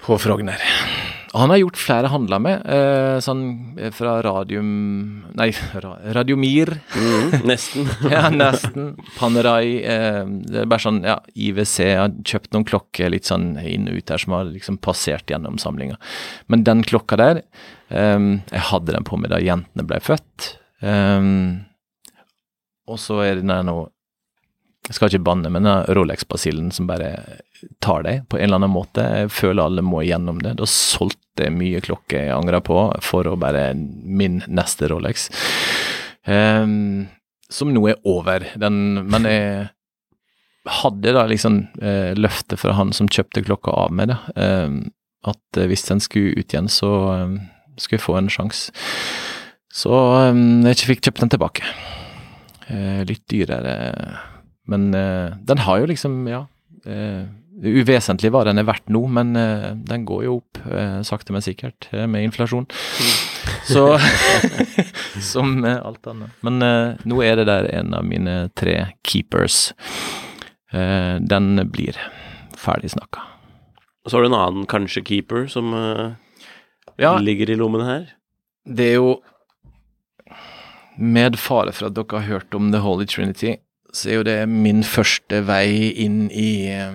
på Frogner. Han har gjort flere handler med, eh, sånn fra Radium Nei, ra, Radiomir. Mm, nesten. Ja, nesten. Panerai. Eh, det er bare sånn, ja, IWC har kjøpt noen klokker litt sånn inn og ut her som har liksom passert gjennom samlinga. Men den klokka der, eh, jeg hadde den på meg da jentene ble født. Um, og så er det den nå Jeg skal ikke banne, men den Rolex-basillen som bare tar deg på en eller annen måte. Jeg føler alle må igjennom det. Da solgte jeg mye klokker jeg angra på for å bare min neste Rolex. Um, som nå er over. Den, men jeg hadde da liksom eh, løftet fra han som kjøpte klokka av meg, da. ehm, at eh, hvis den skulle ut igjen, så ehm, skulle få en sjanse. Så ehm, jeg fikk kjøpt den tilbake. Eh, litt dyrere, men eh, den har jo liksom, ja eh, Uvesentlig hva den er verdt nå, men den går jo opp sakte, men sikkert med inflasjon. Så Som alt annet. Men nå er det der en av mine tre keepers. Den blir ferdig snakka. Og så har du en annen kanskje keeper som Ja, ligger i lommen her. det er jo Med fare for at dere har hørt om The Holy Trinity, så er jo det min første vei inn i eh,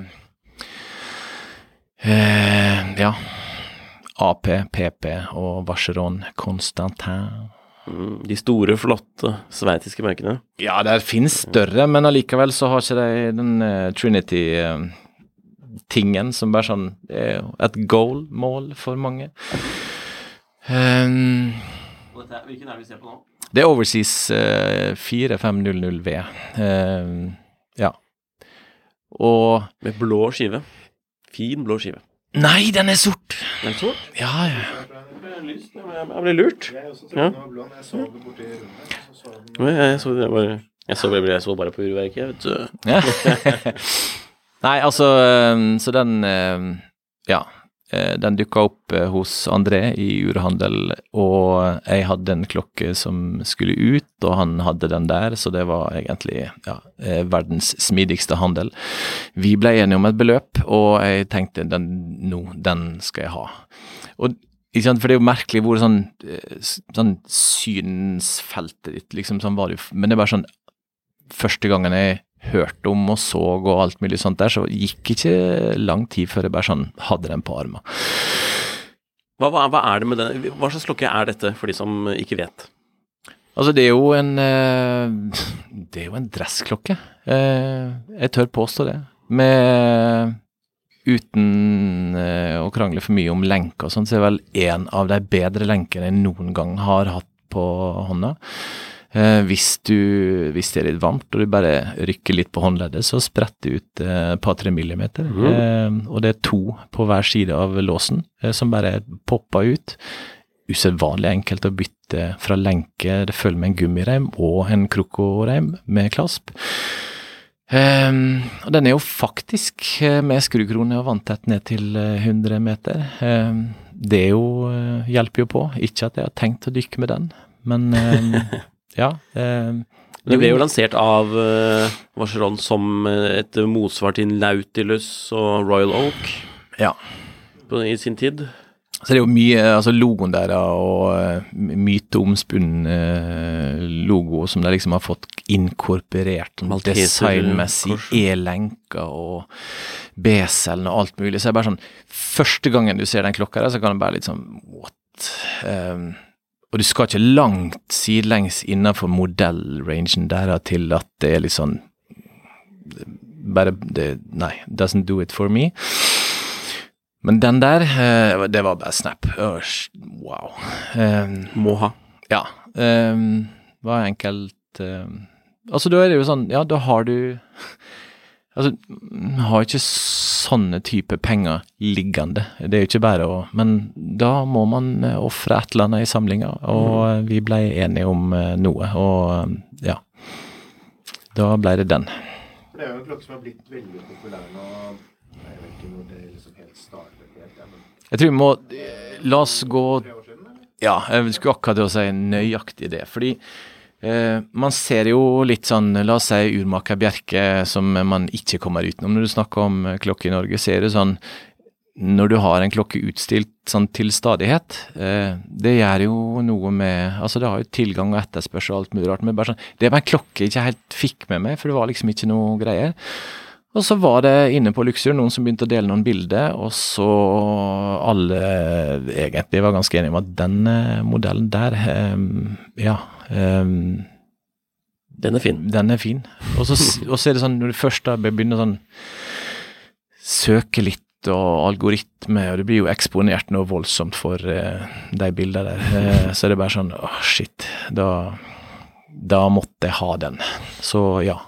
Ja. AP, PP og Vacheron Constantin. Mm, de store, flotte sveitsiske merkene. Ja, det finnes større, men allikevel så har ikke de den uh, Trinity eh, tingen som bare sånn er et goal, mål, for mange. Um, Hvilken er det vi ser på nå? det er Overseas uh, 4500V. Um, ja. Og Med blå skive. Fin blå skive. Nei, den er sort! Den er sort. Ja, ja. Jeg ble lurt. Ja. Jeg så, jeg bare, jeg så, jeg så bare på urverket, vet du. Nei, altså um, Så den um, Ja. Eh, Den dukka opp eh, hos André i urhandel, og jeg hadde en klokke som skulle ut, og han hadde den der, så det var egentlig ja, eh, verdens smidigste handel. Vi ble enige om et beløp, og jeg tenkte den nå, den skal jeg ha. Og For det er jo merkelig hvor sånn, sånn synsfeltet ditt liksom sånn var det jo, Men det er bare sånn Første gangen jeg hørte om og så og alt mulig sånt der, så gikk ikke lang tid før jeg bare sånn hadde den på armen. Hva, hva, hva er det med den? Hva slags klokke er dette, for de som ikke vet? Altså, det er jo en eh, Det er jo en dressklokke. Eh, jeg tør påstå det. Med Uten eh, å krangle for mye om lenker og sånn, så er det vel en av de bedre lenkene jeg noen gang har hatt på hånda. Eh, hvis, du, hvis det er litt varmt og du bare rykker litt på håndleddet, så spretter det ut eh, et par-tre millimeter. Eh, og det er to på hver side av låsen eh, som bare popper ut. Usedvanlig enkelt å bytte fra lenke, det følger med en gummireim og en krokoreim med klasp. Um, og den er jo faktisk eh, med skrukrone og vanntett ned til eh, 100 meter. Um, det jo, eh, hjelper jo på. Ikke at jeg har tenkt å dykke med den, men ehm, ja. ehm, Det ble jo lansert av uh, Vacheron som eh, et motsvar til Nautilus og Royal Oak ja. på, i sin tid. Så det er jo mye, altså logoen der og uh, myteomspunnen logo som de liksom har fått inkorporert designmessig. E-lenker og beselen og alt mulig. Så det er bare sånn, første gangen du ser den klokka der, så kan det bare litt sånn, what? Um, og du skal ikke langt sidelengs innenfor modellrangen der til at det er litt sånn, bare, det, nei, doesn't do it for me. Men den der, eh, det var bare snap. Wow. Um, Må ha. ja. Um, var enkelt um, Altså, da er det jo sånn Ja, da har du Altså, vi har ikke sånne type penger liggende. Det er jo ikke bare å Men da må man eh, ofre et eller annet i samlinga, og eh, vi ble enige om eh, noe, og ja. Da ble det den. Det er jo en klokke som har blitt veldig populær nå. Jeg vet ikke når det liksom helt startet helt, ja, men Jeg tror vi må La oss gå tre år siden, eller? Ja, jeg skulle akkurat til å si nøyaktig det. Fordi man ser jo litt sånn, la oss si urmaker Bjerke, som man ikke kommer utenom. Når du snakker om eh, klokke i Norge, Ser du sånn når du har en klokke utstilt sånn til stadighet, eh, det gjør jo noe med Altså, det har jo tilgang og etterspørsel og alt mulig rart, men bare sånn Det var en klokke jeg ikke helt fikk med meg, for det var liksom ikke noe greier. Og så var det inne på Luxur noen som begynte å dele noen bilder, og så alle egentlig var ganske enige om at den eh, modellen der, eh, ja eh, Den er fin. den er fin. Og så, er det sånn, når du først begynner sånn Søke litt og algoritme, og det blir jo eksponert noe voldsomt for uh, de bildene der. Uh, så er det bare sånn åh, shit. Da, da måtte jeg ha den. Så ja.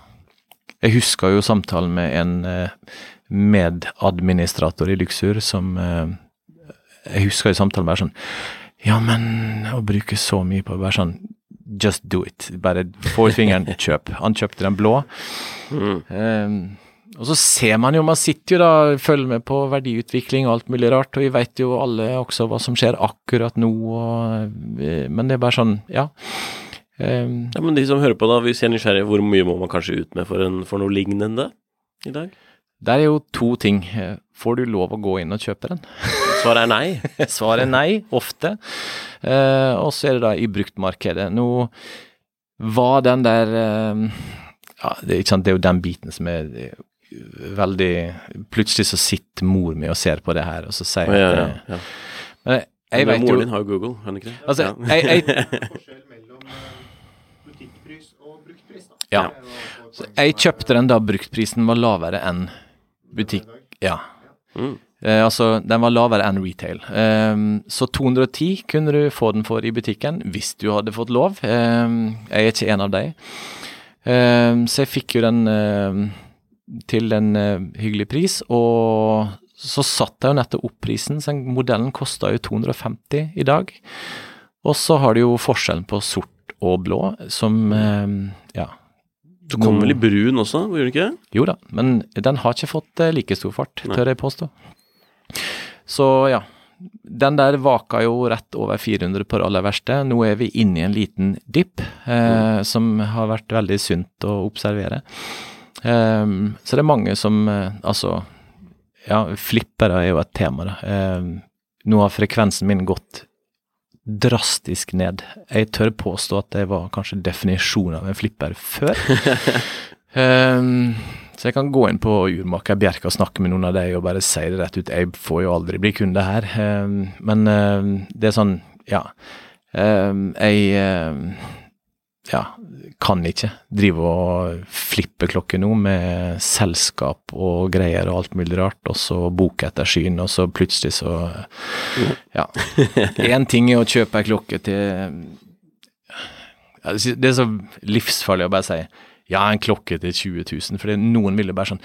Jeg husker jo samtalen med en uh, medadministrator i Luxur som Jeg husker jo samtalen bare sånn Ja, men å bruke så mye på bare sånn Just do it. Bare få ut fingeren, kjøp. Han kjøpte den blå. Mm. Um, og så ser man jo, man sitter jo da, følger med på verdiutvikling og alt mulig rart, og vi vet jo alle også hva som skjer akkurat nå, og, eh, men det er bare sånn, ja. Um, Ja, men de som hører på da, hvis jeg er nysgjerrig, hvor mye må man kanskje ut med for, en, for noe lignende i dag? der er jo to ting. Eh, Får du lov å gå inn og kjøpe den? Svaret er nei. Svaret er nei, ofte. Eh, og så er det da i bruktmarkedet. Nå var den der eh, Ja, det ikke sant, det er jo den biten som er veldig Plutselig så sitter mor mi og ser på det her, og så sier hun ja, ja, ja. Men jeg, jeg Men Moren jo din har jo Google, har hun ikke det? Altså, Ja. jeg, jeg, eh. Ja. Poeng jeg kjøpte den da bruktprisen var lavere enn butikk... Ja. Eh, altså, den var lavere enn retail. Eh, så 210 kunne du få den for i butikken, hvis du hadde fått lov. Eh, jeg er ikke en av de. Ehm, så jeg fikk jo den ehm, til en eh, hyggelig pris, og så satte jeg jo nettopp opp prisen, så modellen kosta jo 250 i dag. Og så har du jo forskjellen på sort og blå, som ehm, ja. Du kom vel i brun også, gjorde du ikke det? Jo da, men den har ikke fått eh, like stor fart, tør jeg påstå. Så ja, den der vaka jo rett over 400 på det aller verste. Nå er vi inne i en liten dipp, eh, som har vært veldig sunt å observere. Ehm, så det er mange som eh, Altså, ja, flippere er jo et tema, da. Ehm, nå har frekvensen min gått drastisk ned. Jeg tør påstå at jeg var kanskje definisjonen av en flipper før. Ehm, så jeg kan gå inn på Urmaker Bjerke og snakke med noen av dem og bare si det rett ut. Jeg får jo aldri bli kunde her. Ehm, men ehm, det er sånn, ja. Ehm, jeg ja, kan ikke drive og flippe klokker nå med selskap og greier og alt mulig rart, og så bok etter skyen, og så plutselig så Ja. Én ting er å kjøpe ei klokke til Det er så livsfarlig å bare si ja, en klokke til 20 000, for noen ville bare sånn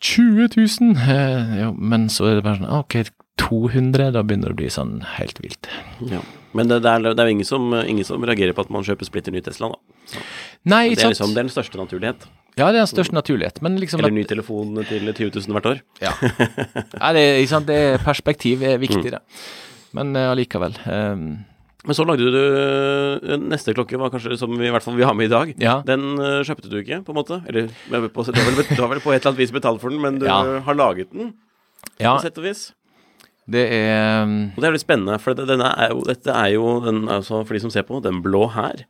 20 000? Eh, ja, men så er det bare sånn ok, 200, da begynner det å bli sånn helt vilt. Ja. Men det, det, er, det er jo ingen som, ingen som reagerer på at man kjøper splitter ny Tesla, da. Nei, Det er liksom det er den største naturlighet. Ja, det er den største naturlighet, men liksom Eller ny telefon til 20 000 hvert år. Ja. ja det, ikke sant? det er perspektiv er viktig, det. Men allikevel. allikevel. ehm, Men så lagde du øh, Neste klokke var kanskje som vi i hvert fall vi har med i dag. Ja. Den uh, kjøpte du ikke, på en måte? Eller på, du, har vel, du har vel på et eller annet vis betalt for den, men du Ja. har laget den, ja, på sett og vis? det er ehm, Og det er litt spennende, for denne er jo, dette er jo den, altså For de som ser på, den blå her,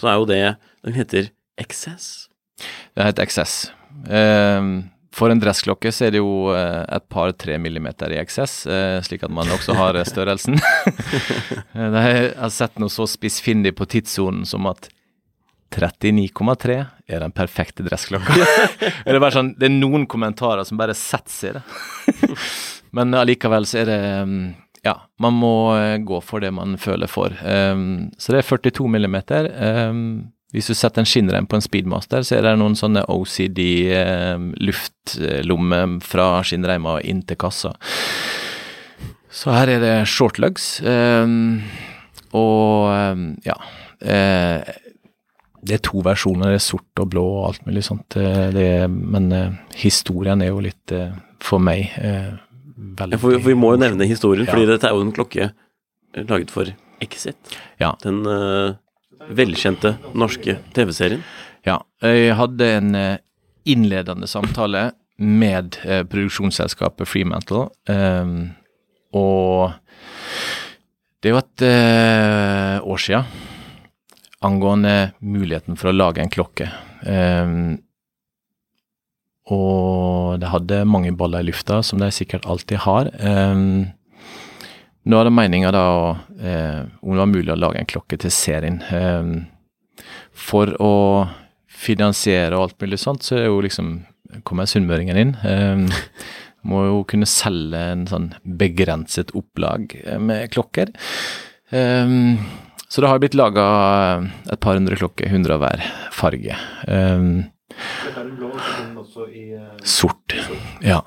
så er jo det Den heter XS. Det heter et XS. Ehm, for en dressklokke så er det jo eh, et par-tre millimeter i XS, eh, slik at man også har eh, størrelsen. Jeg har sett noe så spissfindig på tidssonen som at 39,3 er den perfekte dressklokka. er det, bare sånn, det er noen kommentarer som bare setter seg i det. Men allikevel så er det mm, Ja, man må gå for det man føler for. Så det er 42 millimeter. Ehm, hvis du setter en skinnrem på en Speedmaster, så er det noen sånne OCD eh, fra skinnreima inn til kassa. Så her er det shortlugs. ehm, og ehm, ja eh, Det er to versjoner, det er sort og blå og alt mulig sånt. eh, det er, men eh, historien er jo litt, eh, for meg, eh, veldig for, vi- for vi må jo nevne historien, Ja. fordi dette er jo en klokke eh, laget for Exit. Ja. Den velkjente norske TV-serien. Ja, jeg hadde en eh, innledende samtale med eh, produksjonsselskapet Freemantle, ehm, og det er jo et eh, år siden angående muligheten for å lage en klokke. Og det hadde mange baller i lufta, som de sikkert alltid har. Um, nå er det meninga da å, eh, om det var mulig å lage en klokke til serien. Eh, for å finansiere og alt mulig sånt, så er jo liksom kommer sunnmøringen inn. Eh, må jo kunne selge en sånn begrenset opplag eh, med klokker. Um, så det har blitt laga et par hundre klokker, hundre av hver farge. Um, sort. Ja.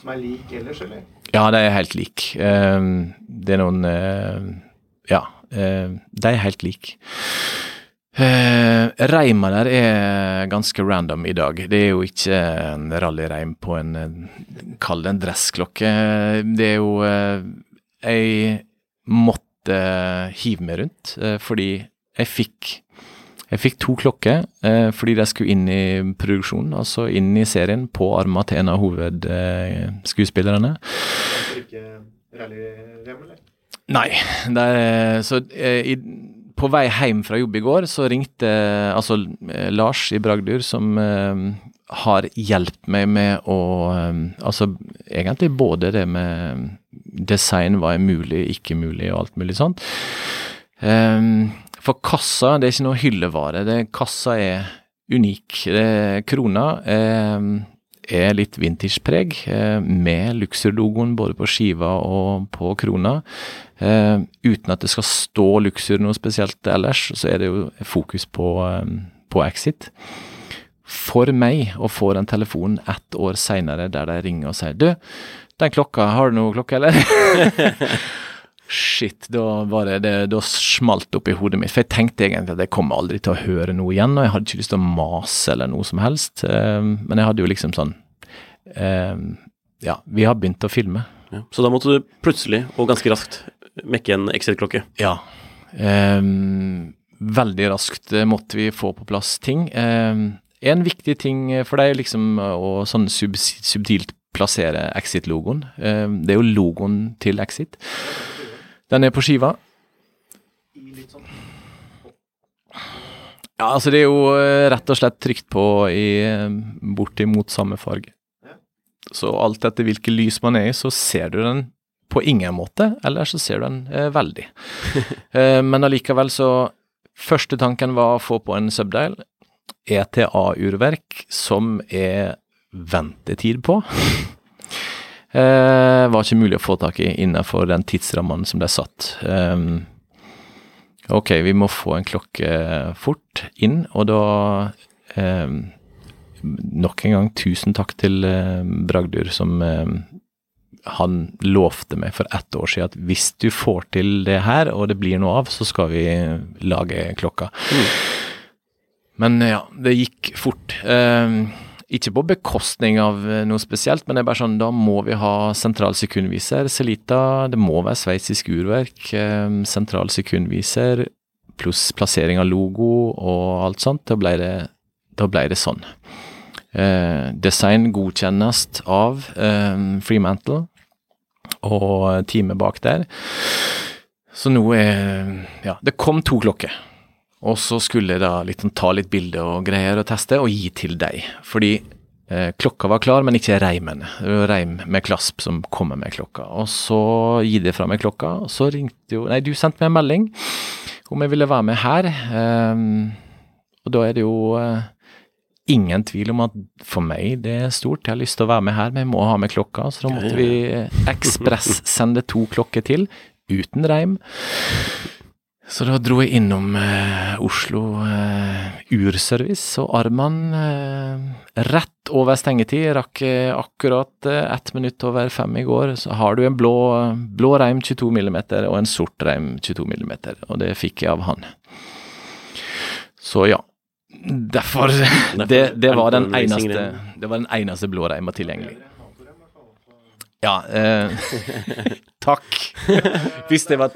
Som er lik ellers, eller? Ja, de er helt like. Um, det er noen eh, Ja, eh, de er helt like. Uh, reima der er ganske random i dag. Det er jo ikke en rallyreim på en eh, Kall det en dressklokke. Det er jo eh, Jeg måtte hive meg rundt eh, fordi jeg fikk jeg fikk to klokker eh, fordi de skulle inn i produksjonen, altså inn i serien, på arma til en av hovedskuespillerne. Eh, rallyrem, eller? Nei, er, så eh, i, på vei hjem fra jobb i går, så ringte altså eh, Lars i Bragdur, som eh, har hjulpet meg med å eh, Altså egentlig både det med design, hva er mulig, ikke mulig og alt mulig sånt. Eh, for kassa, det er ikke noe hyllevare. Det, kassa er unik. Det, krona er er litt vintage-preg, eh, med Luxur-logoen både på skiva og på krona. Eh, uten at det skal stå Luxur noe spesielt ellers, så er det jo fokus på, eh, på Exit. For meg å få den telefonen ett år seinere der de ringer og sier Du, den klokka, har du noe klokke, eller? Shit, da var det, det Da smalt opp i hodet mitt. For jeg tenkte egentlig at jeg kommer aldri til å høre noe igjen, og jeg hadde ikke lyst til å mase eller noe som helst. Eh, men jeg hadde jo liksom sånn eh, Ja, vi har begynt å filme. Ja. Så da måtte du plutselig, og ganske raskt, mekke en exit-klokke? Ja. Um, veldig raskt måtte vi få på plass ting. En viktig ting for deg liksom å sånn sub subtilt plassere Exit-logoen. Det er jo logoen til Exit. Den er på skiva. Ja, altså det er jo rett og slett trykt på i bortimot samme farge. Så alt etter hvilket lys man er i, så ser du den på ingen måte, eller så ser du den eh, veldig. eh, men allikevel så Første tanken var å få på en subdial, ETA-urverk, som er ventetid på. eh, var ikke mulig å få tak i innenfor den tidsrammen som det er satt. Um, ok, vi må få en klokke fort inn, og da um, Nok en gang tusen takk til uh, Bragdur, som um, han lovte meg for ett år siden at hvis du får til det her, og det blir noe av, så skal vi lage klokka. Mm. Men ja, det gikk fort. Uh, ikke på bekostning av noe spesielt, men det er bare sånn, da må vi ha sentral sekundviser. Celita, det må være sveitsisk urverk. Uh, sentral sekundviser pluss plassering av logo og alt sånt. Da ble det, da ble det sånn. Eh, design godkjennes av Freemantle og teamet bak der. Så nå er Ja, det kom to klokker. Og så skulle jeg da liksom ta litt bilder og greier og teste, og gi til deg. Fordi eh, klokka var klar, men ikke reimen. Det var reim med klasp som kommer med klokka. Og så gi det fra meg klokka, og så ringte jo Nei, du sendte meg en melding om jeg ville være med her. Eh, og da er det jo eh, ingen tvil om at for meg det er stort. Jeg har lyst til å være med her, men jeg må ha med klokka. Så da måtte vi ekspress-sende to klokker til, uten reim. Så da dro jeg innom eh, Oslo eh, urservice og Arman eh, rett over stengetid. Rakk akkurat ett minutt over fem i går. Så har du en blå, blå reim 22 mm og en sort reim 22 mm, og det fikk jeg av han. Så ja. Derfor Det, det var den eneste Det var den eneste blå reima tilgjengelig. Ja, eh, takk. Hvis det var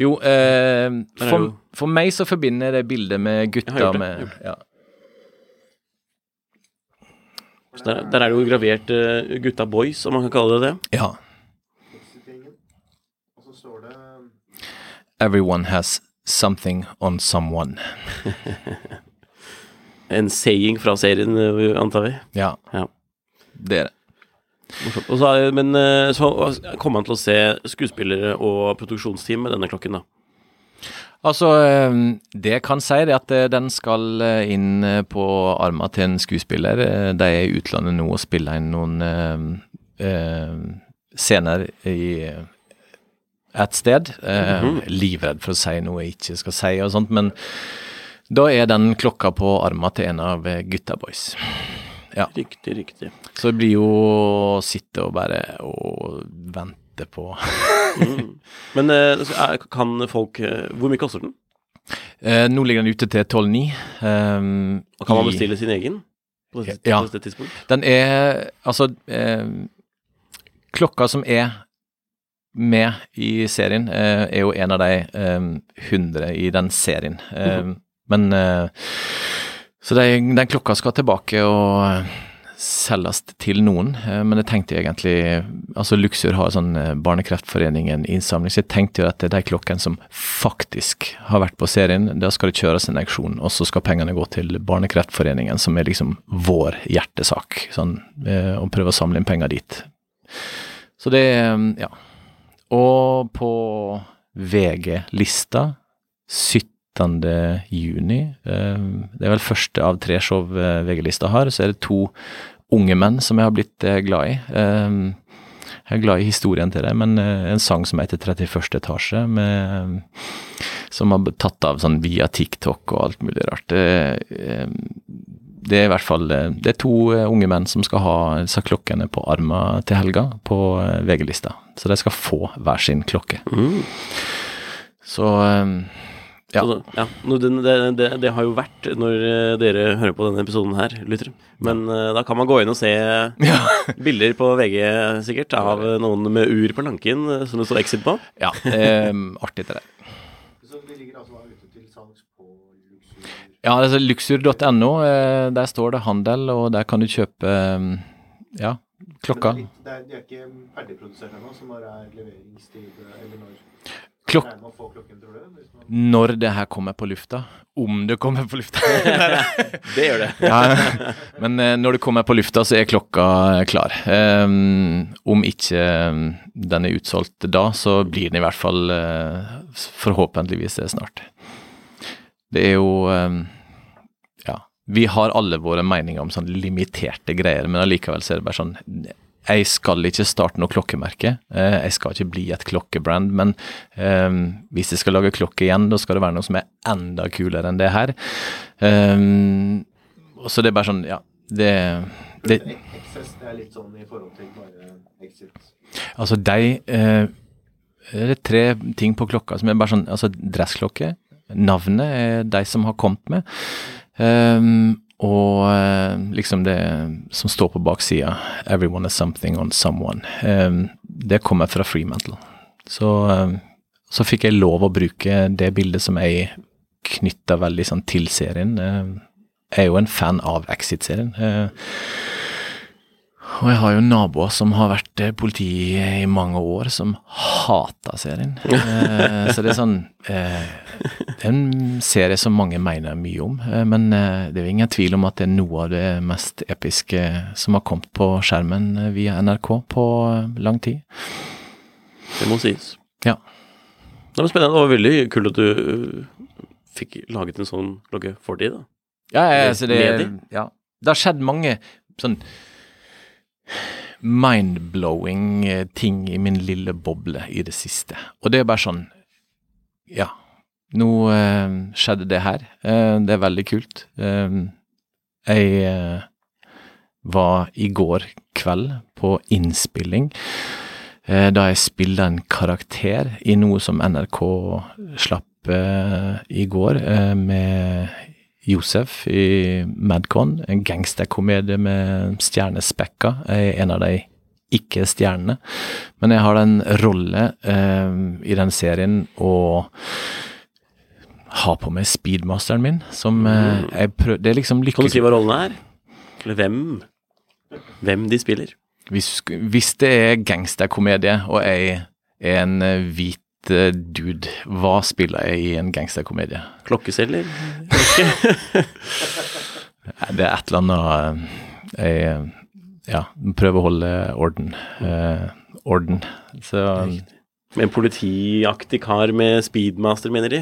jo, eh, for, for, meg så forbinder det bildet med gutta med ja. der, der, er det jo gravert uh, gutta boys, om man kan kalle det det. Ja. Everyone has something on someone. en saying fra serien, eh, antar vi? Ja. ja. Det er det. Så, men eh, så kommer han til å se skuespillere og produksjonsteam med denne klokken, da? Altså, eh, det jeg kan si, er at eh, den skal inn på armen til en skuespiller. De er i utlandet nå og spiller inn noen eh, scener i et sted. Mm -hmm. Livredd for å si noe jeg ikke skal si og sånt, men da er den klokka på armen til en av gutta boys. Ja. Riktig, riktig. Så det blir jo å sitte og bare og vente på mm. Men eh, kan folk eh, Hvor mye koster den? Eh, nå ligger den ute til 12,9. Um, og kan man bestille sin egen på det, ja, på det? Den er Altså eh, Klokka som er med i serien, eh, er jo en av de eh, 100 i den serien. Mm -hmm. Men så de, den klokka skal tilbake og selges til noen, eh, men jeg tenkte egentlig Altså Luxur har sånn eh, Barnekreftforeningen innsamling, så jeg tenkte jo at det er de klokkene som faktisk har vært på serien, da skal det kjøres en auksjon, og så skal pengene gå til Barnekreftforeningen, som er liksom vår hjertesak, sånn, eh, og prøve å samle inn penger dit. Så det, ja. Og på VG-lista 17 19. juni. Eh, det er vel første av tre show eh, VG-lista har. Så er det to unge menn som jeg har blitt eh, glad i. Jeg er glad i historien til det, men en sang som heter 31. etasje, med, som har tatt av sånn via TikTok og alt mulig rart. Det, det er i hvert fall Det er to unge menn som skal ha disse klokkene på armen til helga på VG-lista. Så de skal få hver sin klokke. Mm. Så ja. Så det- ja. det, det, det har jo vært når eh, dere hører på denne episoden her, lyttere. Men uh, da kan man gå inn og se bilder på VG sikkert av eh, noen med ur på lanken eh, som det står Exit på. ja eh, artig det der. Så det ligger altså ute til salgs på Luxur Ja, altså luxur.no, eh, der står det handel, og der kan du kjøpe eh, ja, klokka. Men det er, litt, det er, de er ikke ferdigprodusert ennå, så når er leveringstid Eller når Klok når det her kommer på lufta. Om det kommer på lufta. Det gjør det. ja, men eh, når det kommer på lufta, så er klokka klar. Um, om ikke um, den er utsolgt da, så blir den i hvert fall uh, forhåpentligvis det snart. Det er jo um, Ja. Vi har alle våre meninger om sånn limiterte greier, men allikevel så er det bare sånn jeg skal ikke starte noe klokkemerke. eh, Jeg skal ikke bli et klokkebrand, men um, hvis jeg skal lage klokke igjen, da skal det være noe som er enda kulere enn det her. Um, så det er bare sånn, ja Det, det det er litt sånn i forhold til bare Exit. Altså, de uh, Det er tre ting på klokka som er bare sånn Altså, dressklokke. Navnet er de som har kommet med. Um, og eh, liksom det som står på baksida, 'Everyone is something on someone', um, det kommer fra Freemantle. Så, um, så fikk jeg lov å bruke det bildet som jeg knytta veldig sånn til serien. Um, jeg er jo en fan av Exit-serien. Og jeg har jo naboer som har vært eh, politi i mange år, som hater serien. Eh, så det er sånn eh, Det er en serie som mange mener mye om, eh, men eh, det er jo ingen tvil om at det er noe av det mest episke som har kommet på skjermen eh, via NRK på eh, lang tid. Det må sies. Ja. Det var spennende. Det var veldig kult at du fikk laget en sånn klokke for de, da. Ja, ja, altså det, ja. det har skjedd mange sånn mind-blowing eh, ting i min lille boble i det siste. Og det er bare sånn Ja, nå eh, skjedde det her. Eh, det er veldig kult. Eh, jeg eh, var i går kveld på innspilling eh, da jeg spiller en karakter i noe som NRK slapp i går, med Josef i Madcon, en gangsterkomedie med stjernespekka. Jeg er en av de ikke-stjernene. Men jeg har en rolle eh, i den serien å ha på meg speedmasteren min, som eh, jeg prøver Det er liksom lykke... Kan du si hva rollen er? Eller hvem? Hvem de spiller? Hvis, hvis det er gangsterkomedie, og jeg er en eh, hvit dude, hva spiller jeg i en gangsterkomedie? Klokkeselger? Det er et eller annet eh, Jeg ja, prøver å holde orden. Eh, orden. Så en politiaktig kar med speedmaster, mener de?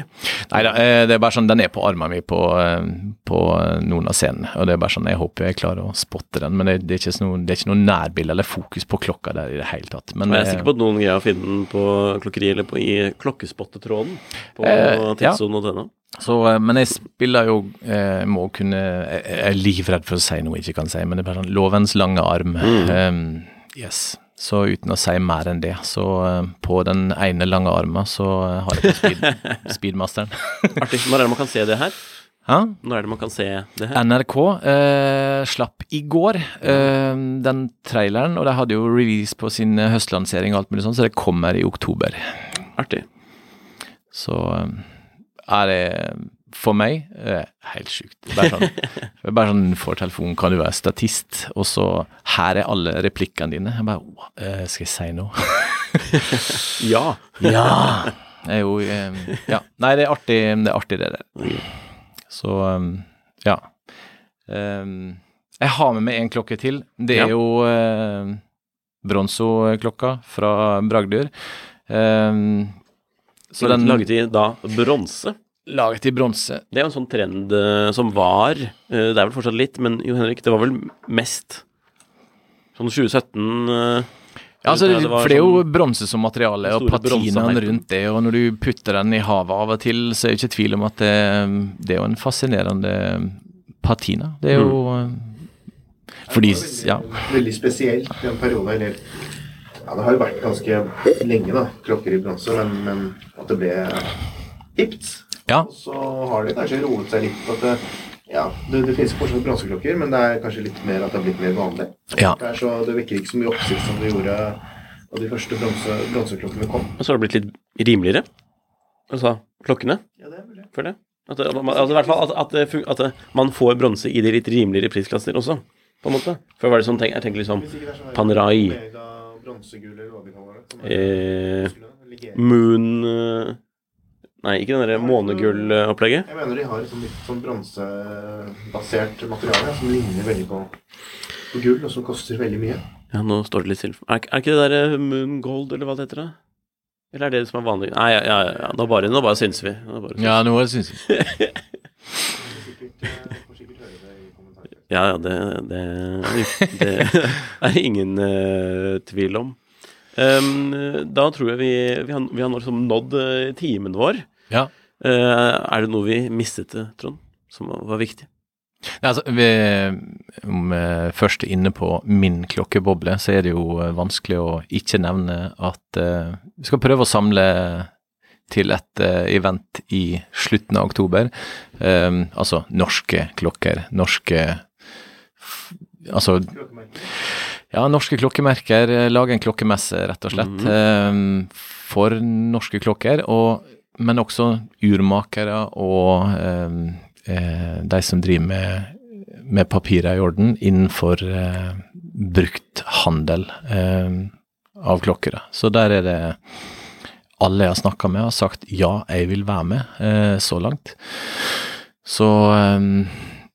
Nei da, eh, det er bare sånn Den er på armen min på, eh, på noen av scenene. Og det er bare sånn Jeg håper jeg klarer å spotte den, men det, det, er, ikke noe, det er ikke noe nærbilde eller fokus på klokka der i det hele tatt. Men Men jeg er eh, sikker på at noen greier å finne den på klokkeriet eller på, i klokkespottetråden på Eh, ja. tidssonen.no. Så, eh, men jeg spiller jo eh, må kunne Jeg jeg er livredd for å si noe jeg ikke kan si, men det er bare sånn Lovens lange arm. Um, yes. Så uten å si mer enn det, så eh, på den ene lange armen så eh, har jeg speed, speedmasteren. Artig. Når er det man kan se det her? Ja? Når er det man kan se det her? NRK eh, slapp i går eh, den traileren, og de hadde jo release på sin eh, høstlansering og alt mulig sånn, så det kommer i oktober. Artig. Så er det for meg eh, helt sjukt. Bare sånn, bare sånn får telefonen, kan du være statist? Og så her er alle replikkene dine. Jeg bare «Åh, eh, Skal jeg si noe? Ja. ja! Det er jo eh, Ja. Nei, det er artig, det er artig, det der. Så um, ja. Um, jeg har med meg en klokke til. Det er Ja. jo eh, Bronzo-klokka fra Bragdur. Um, Så den laget i da bronse. Laget i bronse. Det er jo en sånn trend eh, som var eh, Det er vel fortsatt litt, men Jo Henrik, det var vel mest sånn 2017 eh, Ja, altså, det det, for det er jo sånn- bronse som materiale, og patinaen rundt det, og når du putter den i havet av og til, så er det ikke tvil om at det, det er jo en fascinerende patina. Det er jo Mm. Fordi Ja. Veldig spesielt i en periode, eller Ja, det har jo vært ganske lenge, da, klokker i bronse, men, men at det ble hipt. Ja. Og så har det kanskje roet seg litt. At det, ja, det, det finnes fortsatt bronseklokker, men det er kanskje litt mer at det har blitt mer vanlig. Ja. Det, er så, det vekker ikke så mye oppsikt som det gjorde da de første bronse, bronseklokkene kom. Og så har det blitt litt rimeligere. Altså klokkene, Ja, det er mulig. føler det? At, det, altså, i hvert fall at, at, det at man får bronse i de litt rimeligere prisklasser også, på en måte. Før var det sånn, tenk, jeg tenker liksom sånn Panerai. Omega bronsegull, eller hva de kaller det. Eh, Moon eh, Nei, ikke den derre månegullopplegget. Jeg mener de har et sånt litt sånn bronsebasert materiale som ligner veldig på, på gull, og som koster veldig mye. Ja, nå står det litt stille. Er, er ikke det derre Moon Gold, eller hva det heter? da? Eller er det det som er vanlig? Nei, ja, ja, ja. Nå bare, nå bare syns vi. Nå bare syns. ja, noe syns jeg. Sikkert, eh, får sikkert høre det i kommentarfeltet. Ja, ja, det, det, det er ingen uh, tvil om. Um, da tror jeg vi, vi, har, vi har nå liksom nådd uh, timen vår. Ja. Eh, er det noe vi mistet, eh, Trond, som var, viktig? Altså, vi, om vi først er inne på min klokkeboble, så er det jo eh, vanskelig å ikke nevne at uh, vi skal prøve å samle til et uh, event i slutten av oktober. Um, altså norske klokker, norske Altså ja, norske klokkemerker. eh, Lage en klokkemesse, rett og slett, eh, for norske klokker. Og, men også urmakere og eh, eh, de som driver med, med papirer i orden innenfor eh, brukthandel eh, av klokker. Så der er det alle jeg har snakka med, har sagt ja, jeg vil være med, eh, så langt. Så eh,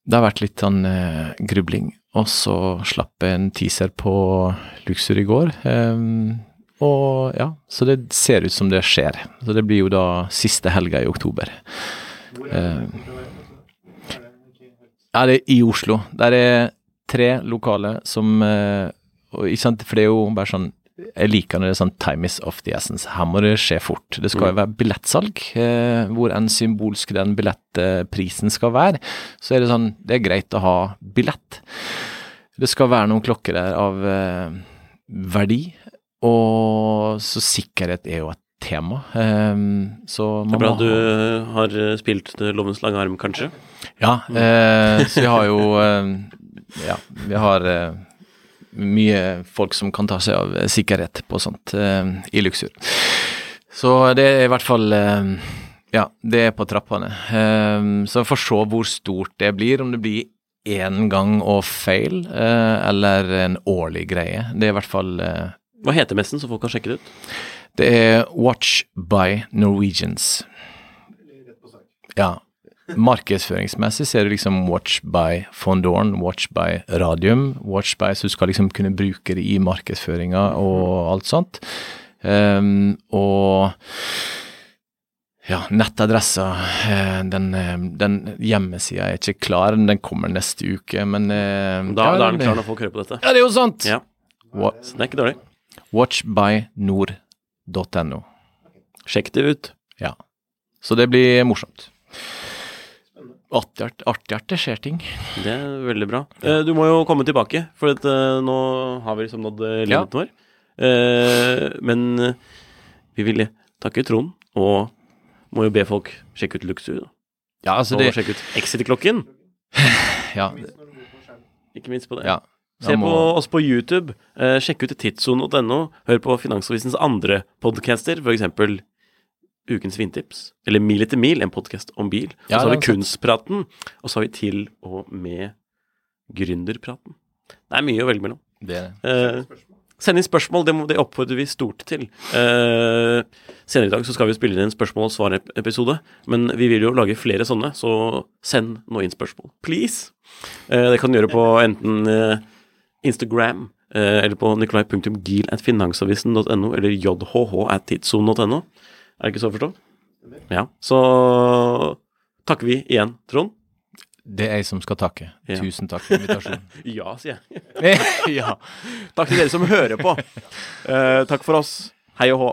det har vært litt sånn eh, grubling. Og så slapp jeg en teaser på Luxury i går. eh, og ja, så det ser ut som det skjer. Så det blir jo da siste helga i oktober. Eh, ja, det er i Oslo. Der er tre lokale som uh, og, ikke sant, For det er jo bare sånn Jeg liker når det er sånn time is of the essence. Her må det skje fort. Det skal jo være billettsalg. Eh, hvor enn symbolsk den billettprisen skal være, så er det sånn Det er greit å ha billett. Det skal være noen klokker der av eh, verdi, og så sikkerhet er jo et tema. Eh, så Det er bra må du har eh, spilt Lovens lange arm, kanskje? ja, eh, så vi har jo eh, Ja, vi har eh, mye folk som kan ta seg av sikkerhet på sånt eh, i Luxur. Så det er i hvert fall Ja, det er på trappene. Eh, så vi får se hvor stort det blir, om det blir én gang og feil, eller en årlig greie. Det er i hvert fall Hva heter messen, så folk kan sjekke det ut? Det er Watch by Norwegians. Ja. Markedsføringsmessig ser du liksom Watch by Fondorn, Watch by Radium, Watch by Så du skal liksom kunne bruke det i markedsføringa og alt sånt. Um, og ja, nettadressa, eh, den, eh, den hjemmesida er ikke klar, den kommer neste uke, men eh, Da, ja, da er den klar når folk hører på dette. Ja, det er jo sant! Ja, så det er ikke dårlig. Watchbynord.no. Sjekk det ut. Ja. Så det blir morsomt. Artig at- det skjer ting. Det er veldig bra. Eh, du må jo komme tilbake, for at, eh, nå har vi liksom nådd eh, Ja. limiten vår. Eh, men vi vil takke Trond, og må jo be folk sjekke ut Luxu. Ja, altså og det sjekke ut Exit-klokken. Ja. Ikke minst på det. ja. Se må- på oss på YouTube. Eh, sjekk ut tidssonen.no. Hør på Finansavisens andre podcaster, f.eks. Ukens vindtips, eller Mil etter mil, en podkast om bil. Og Ja, så har vi Kunstpraten, og så har vi til og med Gründerpraten. Det er mye å velge mellom. Det er det. Eh, send inn spørsmål, det, må, det oppfordrer vi stort til. Eh, senere i dag så skal vi spille inn en spørsmål- og svar-episode, men vi vil jo lage flere sånne, så send nå inn spørsmål. Please! Eh, det kan du gjøre på enten eh, Instagram eh, eller på nikolai.gil at finansavisen.no eller jhh at tidssonen.no. Er det ikke så forstått? Ja, så takker vi igjen, Trond. Det er jeg som skal takke. Ja. Tusen takk for invitasjonen. Ja, sier jeg. ja. Takk til dere som hører på. Eh, takk for oss. Hei og hå.